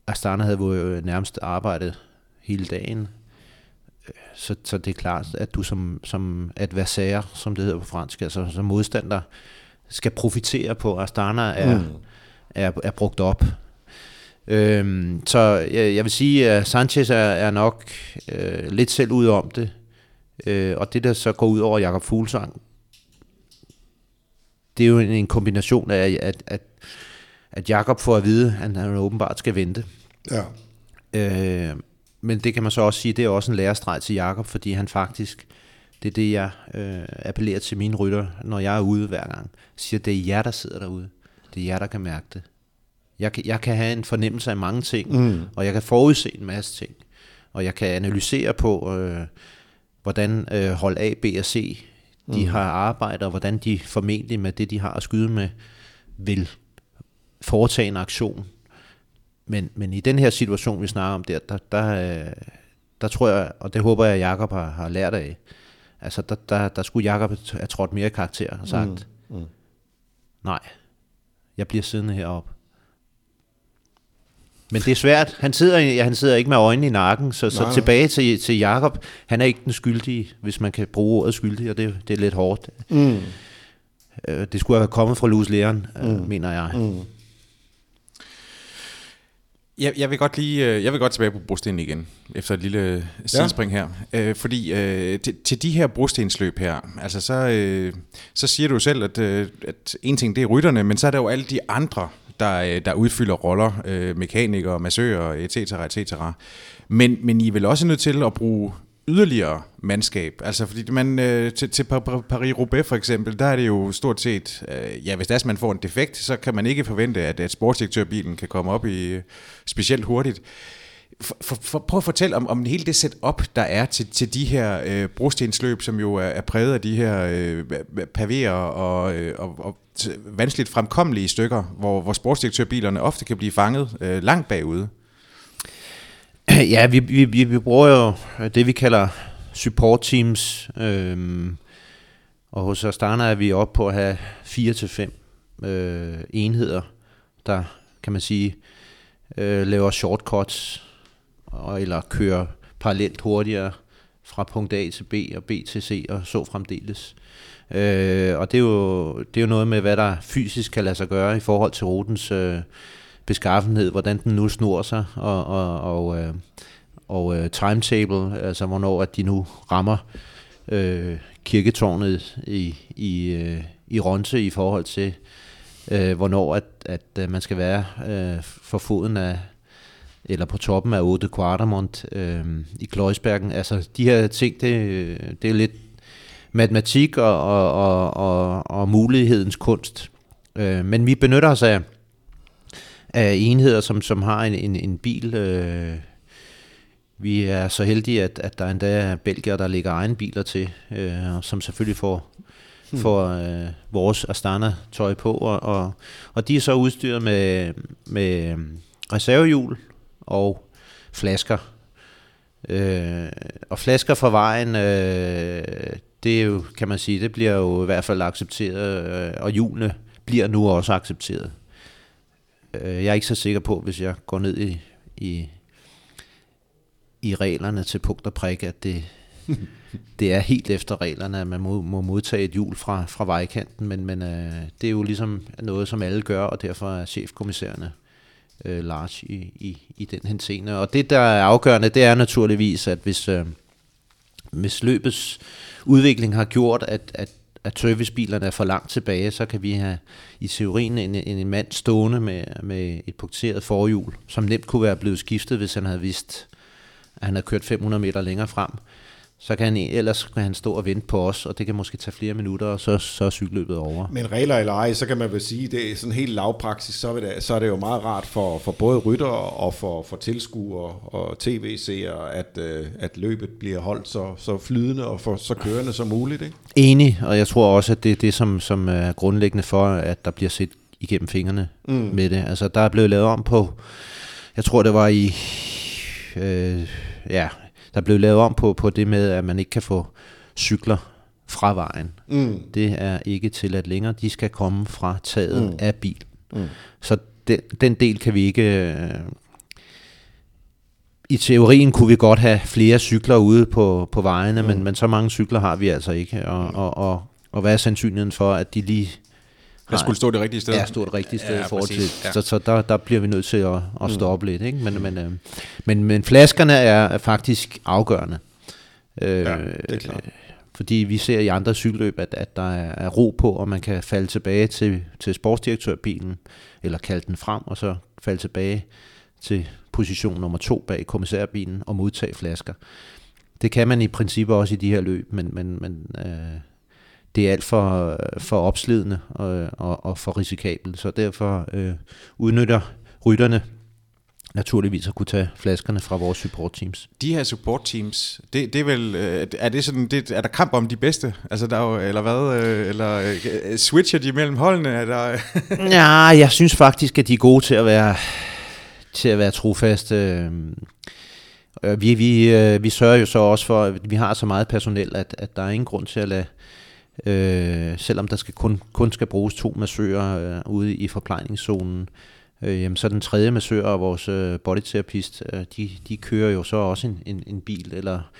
Astana havde jo nærmest arbejdet hele dagen, så, så det er klart, at du som, som adversær, som det hedder på fransk, altså som modstander, skal profitere på, at Astana er, mm. er, er brugt op. Øhm, så jeg, jeg vil sige, at Sanchez er, er nok øh, lidt selv ud om det. Øh, og det, der så går ud over Jakob Fuglsang, det er jo en, en kombination af, at, at, at Jakob får at vide, at han åbenbart skal vente. Ja. Øh, men det kan man så også sige, det er også en lærestreg til Jakob, fordi han faktisk det er det, jeg øh, appellerer til mine rytter, når jeg er ude hver gang. Jeg siger, det er jer, der sidder derude. Det er jer, der kan mærke det. Jeg kan, jeg kan have en fornemmelse af mange ting, mm. og jeg kan forudse en masse ting. Og jeg kan analysere på, øh, hvordan øh, hold A, B og C de mm. har arbejdet, og hvordan de formentlig med det, de har at skyde med, vil foretage en aktion. Men, men i den her situation, vi snakker om der, der, der, øh, der tror jeg, og det håber jeg, at Jacob har, har lært af, Altså, der, der, der skulle Jacob have trådt mere karakter og sagt, mm. Mm. nej, jeg bliver siddende heroppe. Men det er svært. Han sidder, han sidder ikke med øjnene i nakken, så, så tilbage til, til Jakob. Han er ikke den skyldige, hvis man kan bruge ordet skyldig, og det, det er lidt hårdt. Mm. Øh, det skulle have kommet fra Luz Læren, øh, mm. mener jeg. Mm. Jeg, jeg vil godt lige, øh, jeg vil godt tilbage på brostenen igen, efter et lille sidespring ja. her. Øh, fordi øh, til, til de her brostensløb her, altså så, øh, så siger du selv, at, øh, at en ting det er rytterne, men så er der jo alle de andre, der, øh, der udfylder roller, øh, mekanikere, massører, etc., etc. Men, men I er vel også nødt til at bruge yderligere mandskab. Altså fordi man øh, til, til Paris-Roubaix for eksempel, der er det jo stort set, øh, ja hvis der er, man får en defekt, så kan man ikke forvente, at, at sportsdirektørbilen kan komme op i øh, specielt hurtigt. For, for, for, prøv at fortælle om, om hele det setup, der er til, til de her øh, brostensløb, som jo er, er præget af de her øh, pavéer og, øh, og, og vanskeligt fremkommelige stykker, hvor, hvor sportsdirektørbilerne ofte kan blive fanget øh, langt bagude. Ja, vi, vi, vi, vi bruger jo øh, det, vi kalder support teams. Øhm, og hos Astana er vi oppe på at have 4 til fem øh, enheder, der kan man sige øh, laver shortcuts og, eller kører parallelt hurtigere fra punkt A til B og B til C og så fremdeles. Øh, og det er, jo, det er jo noget med, hvad der fysisk kan lade sig gøre i forhold til rutens øh, beskaffenhed, hvordan den nu snor sig, og, og, og, øh, og øh, timetable, altså hvornår at de nu rammer øh, kirketårnet i, i, øh, i Ronse i forhold til, øh, hvornår at, at, øh, man skal være øh, for foden af, eller på toppen af 8 Quartermont øh, i Kløjsbergen. Altså de her ting, det, det er lidt matematik og, og, og, og, og mulighedens kunst. Øh, men vi benytter os af, af enheder, som, som har en, en, en bil. Øh, vi er så heldige, at, at der endda er belgier, der lægger egen biler til, øh, som selvfølgelig får, hmm. får øh, vores Astana-tøj på. Og, og, og de er så udstyret med, med reservehjul og flasker. Øh, og flasker fra vejen, øh, det er jo, kan man sige, det bliver jo i hvert fald accepteret, øh, og hjulene bliver nu også accepteret. Øh, jeg er ikke så sikker på, hvis jeg går ned i, i, i reglerne til punkt og prik, at det, det er helt efter reglerne, at man må, må modtage et hjul fra, fra vejkanten, men, men øh, det er jo ligesom noget, som alle gør, og derfor er chefkommissærerne øh, large i, i, i den henseende. Og det, der er afgørende, det er naturligvis, at hvis, øh, hvis løbets udvikling har gjort, at, at, at servicebilerne er for langt tilbage, så kan vi have i teorien en, en, en mand stående med, med et punkteret forhjul, som nemt kunne være blevet skiftet, hvis han havde vidst, at han havde kørt 500 meter længere frem så kan han, ellers kan han stå og vente på os, og det kan måske tage flere minutter, og så, så er cykelløbet over. Men regler eller ej, så kan man vel sige, det er sådan helt lavpraksis, så, det, så er det jo meget rart for, for både rytter og for, for tilskuere og tv-seere, at, øh, at løbet bliver holdt så, så flydende og for, så kørende som muligt. Ikke? Enig, og jeg tror også, at det er det, som, som er grundlæggende for, at der bliver set igennem fingrene mm. med det. Altså, der er blevet lavet om på, jeg tror, det var i... Øh, ja, der blev lavet om på, på det med, at man ikke kan få cykler fra vejen. Mm. Det er ikke tilladt længere. De skal komme fra taget mm. af bil. Mm. Så den, den del kan vi ikke... Øh, I teorien kunne vi godt have flere cykler ude på, på vejene, mm. men, men så mange cykler har vi altså ikke. Og, mm. og, og, og hvad er sandsynligheden for, at de lige der skulle stå det rigtige sted. Ja, stå det rigtige sted ja, i forhold til. Ja. Så, så der, der bliver vi nødt til at, at mm. stoppe mm. lidt. Ikke? Men, men, øh, men, men flaskerne er, er faktisk afgørende. Øh, ja, det er klart. Fordi vi ser i andre cykelløb, at, at der er, er ro på, og man kan falde tilbage til, til sportsdirektørbilen, eller kalde den frem, og så falde tilbage til position nummer to bag kommissærbilen og modtage flasker. Det kan man i princippet også i de her løb, men, men, men øh, det er alt for, for opslidende og, og, og for risikabelt, så derfor øh, udnytter rytterne naturligvis at kunne tage flaskerne fra vores support teams. De her support teams, det, det er vel, øh, er det sådan, det, er der kamp om de bedste? Altså der er jo, eller hvad, øh, eller øh, switcher de mellem holdene? Er der ja, jeg synes faktisk, at de er gode til at være, til at være trofaste. Vi, vi, vi sørger jo så også for, at vi har så meget personel, at, at der er ingen grund til at lade øh, selvom der skal kun, kun skal bruges to massører øh, ude i forplejningszonen. Øh, jamen, så den tredje massør og vores øh, bodyterapist, øh, de, de kører jo så også en, en, en bil, eller,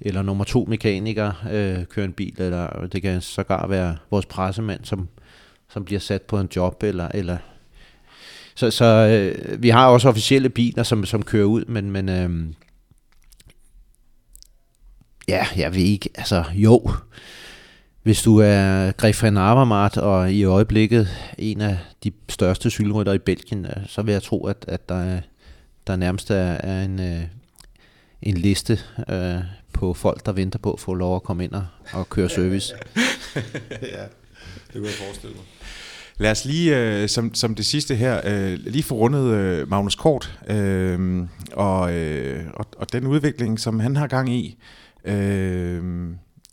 eller nummer to mekaniker øh, kører en bil, eller det kan sågar være vores pressemand, som, som bliver sat på en job, eller, eller så, så øh, vi har også officielle biler, som, som kører ud, men, men øh, ja, jeg ved ikke, altså jo, hvis du er Grefan Avermaet og i øjeblikket en af de største cykelrytter i Belgien, øh, så vil jeg tro, at, at der, er, der nærmest er, er en, øh, en liste øh, på folk, der venter på at få lov at komme ind og, og køre service. ja, det kunne jeg forestille mig. Lad os lige, øh, som, som det sidste her, øh, lige få rundet øh, Magnus Kort øh, og, øh, og, og den udvikling, som han har gang i. Øh,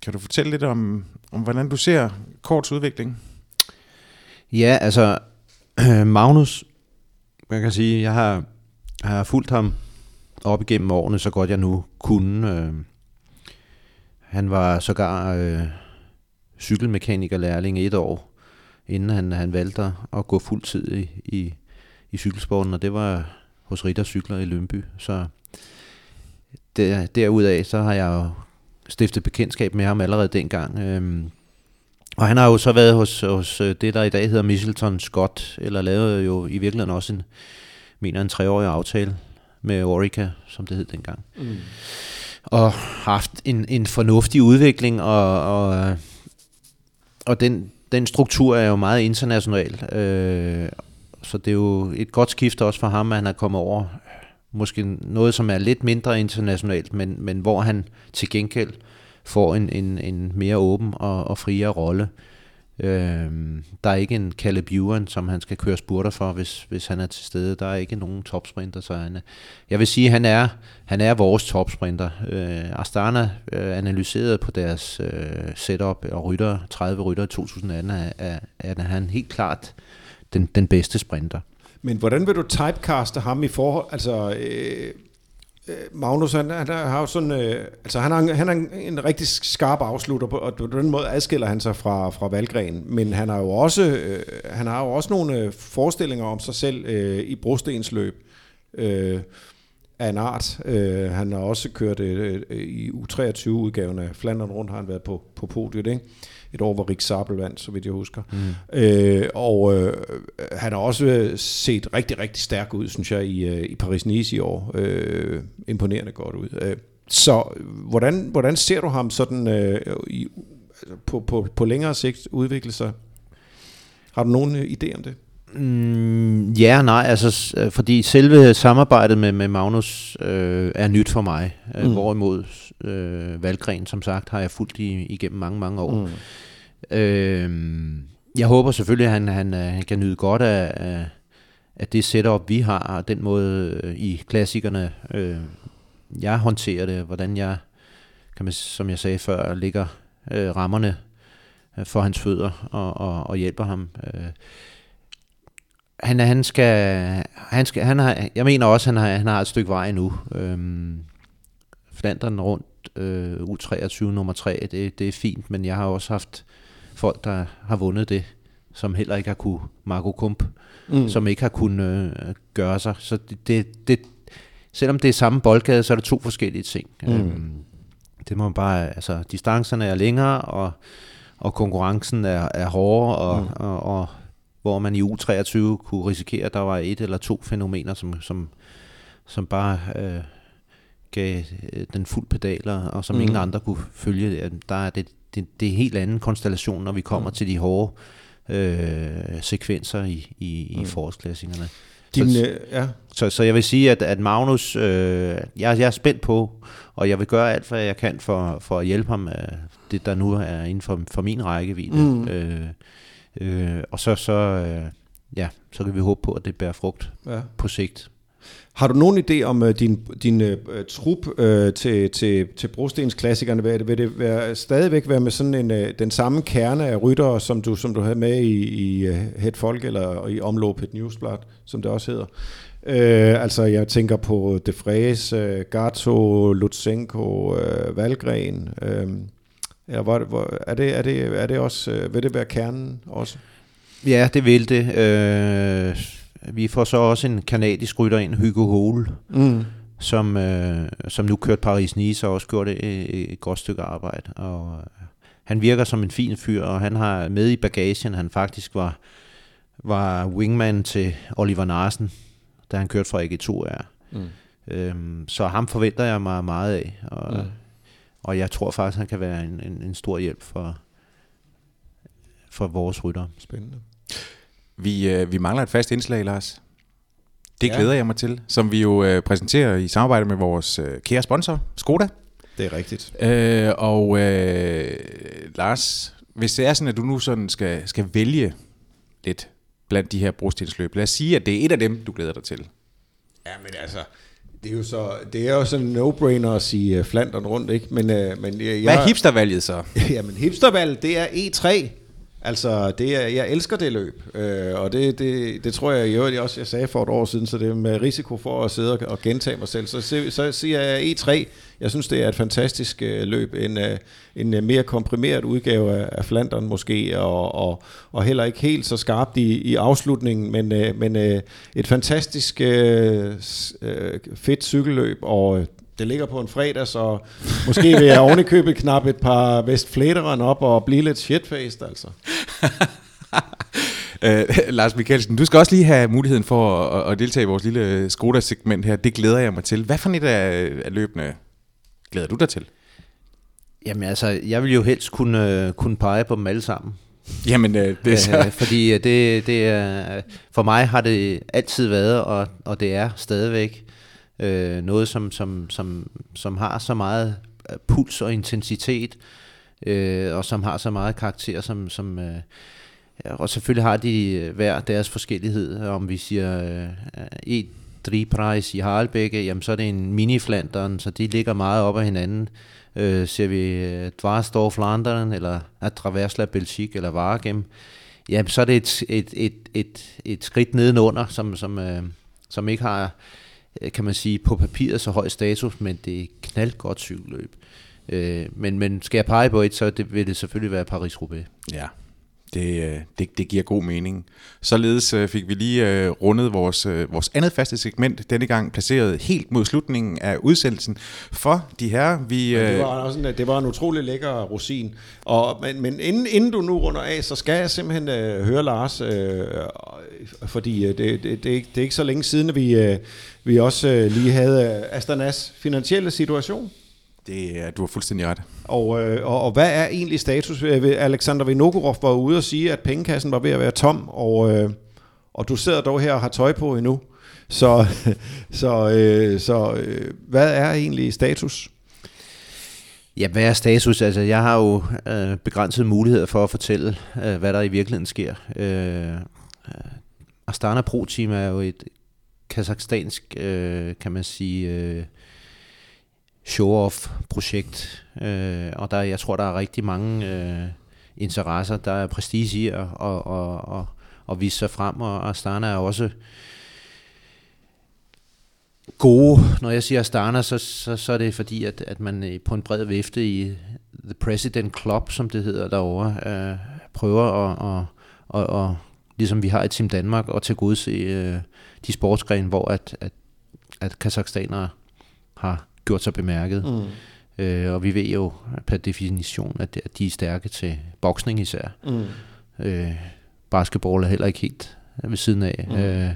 kan du fortælle lidt om, om hvordan du ser Korts udvikling? Ja, altså Magnus, man kan sige, jeg har, har fulgt ham op igennem årene, så godt jeg nu kunne. Øh, han var sågar øh, cykelmekanikerlærling et år, inden han, han valgte at gå fuldtid i, i, i cykelsporten, og det var hos Ritter Cykler i Lønby. Så der, derudaf, så har jeg jo stiftet bekendtskab med ham allerede dengang. Øh, og han har jo så været hos, hos øh, det, der i dag hedder Michelton Scott, eller lavet jo i virkeligheden også en, mener en treårig aftale med Orica, som det hed dengang. Mm. Og haft en, en fornuftig udvikling, og, og, og den, den struktur er jo meget international. Øh, så det er jo et godt skift også for ham, at han er kommet over måske noget, som er lidt mindre internationalt, men, men hvor han til gengæld får en, en, en mere åben og, og friere rolle. Øh, der er ikke en Caleb Ewan, som han skal køre spurter for, hvis, hvis han er til stede. Der er ikke nogen topsprinter, så han er, jeg vil sige, at han er, han er vores topsprinter. Øh, Astana øh, analyserede på deres øh, setup og rytter, 30 rytter i 2018, er, er, er han helt klart den, den bedste sprinter. Men hvordan vil du typecaste ham i forhold, altså øh, øh, Magnus, han, han har jo sådan, øh, altså han har, han er en rigtig skarp afslutter, og på den måde adskiller han sig fra, fra Valgren, men han har jo også, øh, han har jo også nogle øh, forestillinger om sig selv øh, i brostensløb øh, af en art. Øh, han har også kørt øh, øh i U23-udgaven af Flandern rundt, har han været på, på podiet, ikke? Et år, hvor Rik Sabel vandt, så vidt jeg husker. Mm. Øh, og øh, han har også set rigtig, rigtig stærk ud, synes jeg, i, øh, i Paris-Nice i år. Øh, imponerende godt ud. Øh, så hvordan, hvordan ser du ham sådan øh, i, på, på, på længere sigt udvikle sig? Har du nogen øh, idé om det? Mm, ja nej, altså fordi selve samarbejdet med, med Magnus øh, er nyt for mig, mm. hvorimod øh, Valgren, som sagt, har jeg fulgt i, igennem mange, mange år. Mm. Øh, jeg håber selvfølgelig, at han, han, han kan nyde godt af, af, af det setup, vi har, og den måde øh, i klassikerne, øh, jeg håndterer det, hvordan jeg, kan man, som jeg sagde før, ligger øh, rammerne øh, for hans fødder og, og, og hjælper ham. Øh, han, han skal, han skal, han har, jeg mener også, han har, han har et stykke vej nu. Øhm, Flandern rundt øh, U23 nummer 3, det, det er fint, men jeg har også haft folk, der har vundet det, som heller ikke har kunne, Marco Kump, mm. som ikke har kunnet øh, gøre sig. Så det, det, det, selvom det er samme boldgade, så er det to forskellige ting. Mm. Øhm, det må man bare, altså distancerne er længere, og, og konkurrencen er, er hårdere, og, mm. og, og hvor man i U23 kunne risikere, at der var et eller to fænomener, som, som, som bare øh, gav øh, den fuld pedaler, og som mm. ingen andre kunne følge. Der er det, det, det er en helt anden konstellation, når vi kommer mm. til de hårde øh, sekvenser i, i, i mm. forårsklassikerne. Din, så, øh, ja. så, så jeg vil sige, at, at Magnus, øh, jeg, jeg er spændt på, og jeg vil gøre alt, hvad jeg kan for, for at hjælpe ham, øh, det der nu er inden for, for min rækkevidde. Mm. Øh, Øh, og så, så, øh, ja, så kan vi håbe på, at det bærer frugt ja. på sigt. Har du nogen idé om uh, din, din uh, trup uh, til, til, til brostensklassikerne? Vil det, vil det være, stadigvæk være med sådan en, uh, den samme kerne af ryttere, som du, som du havde med i, i uh, Het Folk, eller i omlop et Newsblad, som det også hedder? Uh, altså, jeg tænker på De Vries, uh, Gato, Lutsenko, uh, Valgren... Uh, Ja, hvor, hvor, er, det, er, det, er det også, øh, vil det være kernen også? Ja, det vil det. Øh, vi får så også en kanadisk rytter ind, Hugo Hole, mm. som, øh, som nu kørt Paris-Nice og også gjort et, et godt stykke arbejde. Og øh, han virker som en fin fyr, og han har med i bagagen, han faktisk var, var wingman til Oliver Narsen, da han kørte fra AG2R. Mm. Øhm, så ham forventer jeg mig meget af. Og, mm og jeg tror faktisk, han kan være en, en, en stor hjælp for, for vores rytter. Spændende. Vi, øh, vi mangler et fast indslag, Lars. Det glæder ja. jeg mig til, som vi jo øh, præsenterer i samarbejde med vores øh, kære sponsor, Skoda. Det er rigtigt. Øh, og øh, Lars, hvis det er sådan, at du nu sådan skal, skal vælge lidt blandt de her brostensløb, lad os sige, at det er et af dem, du glæder dig til. Ja, men altså, det er jo så det er jo sådan en no-brainer at sige uh, Flandern rundt, ikke? Men, uh, men jeg, Hvad er hipstervalget så? Jamen hipstervalget, det er E3. Altså, det er, jeg elsker det løb, øh, og det, det, det tror jeg i øvrigt også, jeg sagde for et år siden, så det er med risiko for at sidde og, gentage mig selv. Så, så siger jeg E3, jeg synes, det er et fantastisk øh, løb, en, øh, en øh, mere komprimeret udgave af, af Flandern måske, og, og, og heller ikke helt så skarpt i, i afslutningen, men, øh, men øh, et fantastisk øh, øh, fedt cykelløb, og øh, det ligger på en fredag, så måske vil jeg ovenikøbet knap et par Vestflæderen op og blive lidt shitfaced, altså. Uh, Lars Mikkelsen, du skal også lige have muligheden for at, at deltage i vores lille Skoda-segment her. Det glæder jeg mig til. Hvad for et af, af løbende glæder du dig til? Jamen altså, jeg vil jo helst kunne, kunne pege på dem alle sammen. Jamen, øh, det er så... fordi det, det er, for mig har det altid været, og, og det er stadigvæk øh, noget, som, som, som, som har så meget øh, puls og intensitet, øh, og som har så meget karakter, som, som øh, og selvfølgelig har de øh, hver deres forskellighed. Om vi siger øh, et drivpris i Harlbække, jamen så er det en mini-Flanderen, så de ligger meget op ad hinanden. Øh, ser vi øh, Flanderen, eller at Traversla Belgique, eller Varegem, jamen så er det et, et, et, et, et skridt nedenunder, som, som, øh, som ikke har, øh, kan man sige, på papiret så høj status, men det er knaldt godt cykelløb. Øh, men, men skal jeg pege på et, så det, vil det selvfølgelig være Paris-Roubaix. Ja, det, øh, det, det giver god mening. Således øh, fik vi lige øh, rundet vores, vores andet faste segment, denne gang placeret helt mod slutningen af udsendelsen for de her. Vi, det, var også en, det var en utrolig lækker rosin. Og, men men inden, inden du nu runder af, så skal jeg simpelthen øh, høre Lars, øh, fordi det, det, det, det, er ikke, det er ikke så længe siden, at vi, øh, vi også øh, lige havde Astanas finansielle situation. Det er, du har fuldstændig ret. Og, øh, og, og hvad er egentlig status? Alexander Vinokurov var ude og sige, at pengekassen var ved at være tom, og, øh, og du sidder dog her og har tøj på endnu. Så, så, øh, så øh, hvad er egentlig status? Ja, hvad er status? Altså, jeg har jo øh, begrænset muligheder for at fortælle, øh, hvad der i virkeligheden sker. Øh, øh Astana Pro Team er jo et kazakhstansk, øh, kan man sige, øh, show-off-projekt, øh, og der, jeg tror, der er rigtig mange øh, interesser. Der er prestige i at og, og, og, og vise sig frem, og Astana er også gode. Når jeg siger Astana, så, så, så er det fordi, at, at man øh, på en bred vifte i The President Club, som det hedder derovre, øh, prøver at, og, og, og, ligesom vi har i Team Danmark, at tilgodese øh, de sportsgrene, hvor at, at, at kazakhstanere har gjort sig bemærket. Mm. Øh, og vi ved jo per definition, at, at de er stærke til boksning især. Mm. Øh, basketball er heller ikke helt ved siden af. Mm. Øh,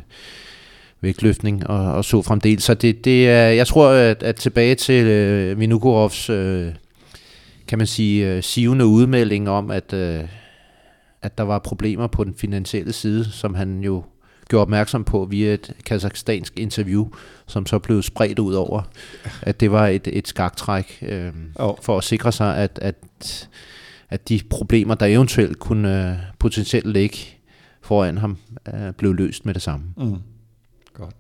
vægtløftning og, og så fremdeles. Så det, det er, jeg tror, at, at tilbage til øh, Vinukorovs, øh, kan man sige, øh, sivende udmelding om, at, øh, at der var problemer på den finansielle side, som han jo gjorde opmærksom på via et kazakhstansk interview, som så blev spredt ud over, at det var et, et skaktræk øh, oh. for at sikre sig, at, at, at de problemer, der eventuelt kunne øh, potentielt ligge foran ham, øh, blev løst med det samme. Mm. Godt.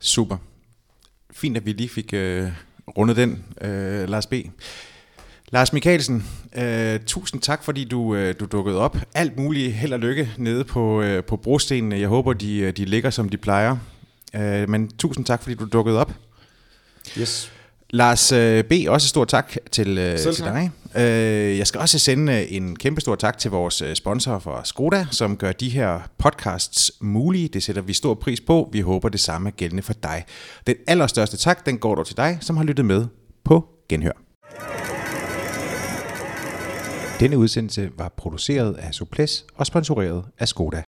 Super. Fint, at vi lige fik øh, rundet den, øh, Lars B. Lars Mikkelsen, øh, tusind tak, fordi du, øh, du dukkede op. Alt muligt held og lykke nede på, øh, på brostenene. Jeg håber, de, øh, de ligger, som de plejer. Øh, men tusind tak, fordi du dukkede op. Yes. Lars øh, B., også stor tak til, øh, til dig. Øh, jeg skal også sende en kæmpe stor tak til vores sponsor for Skoda, som gør de her podcasts mulige. Det sætter vi stor pris på. Vi håber det samme er gældende for dig. Den allerstørste tak, den går dog til dig, som har lyttet med på Genhør. Denne udsendelse var produceret af Suples og sponsoreret af Skoda.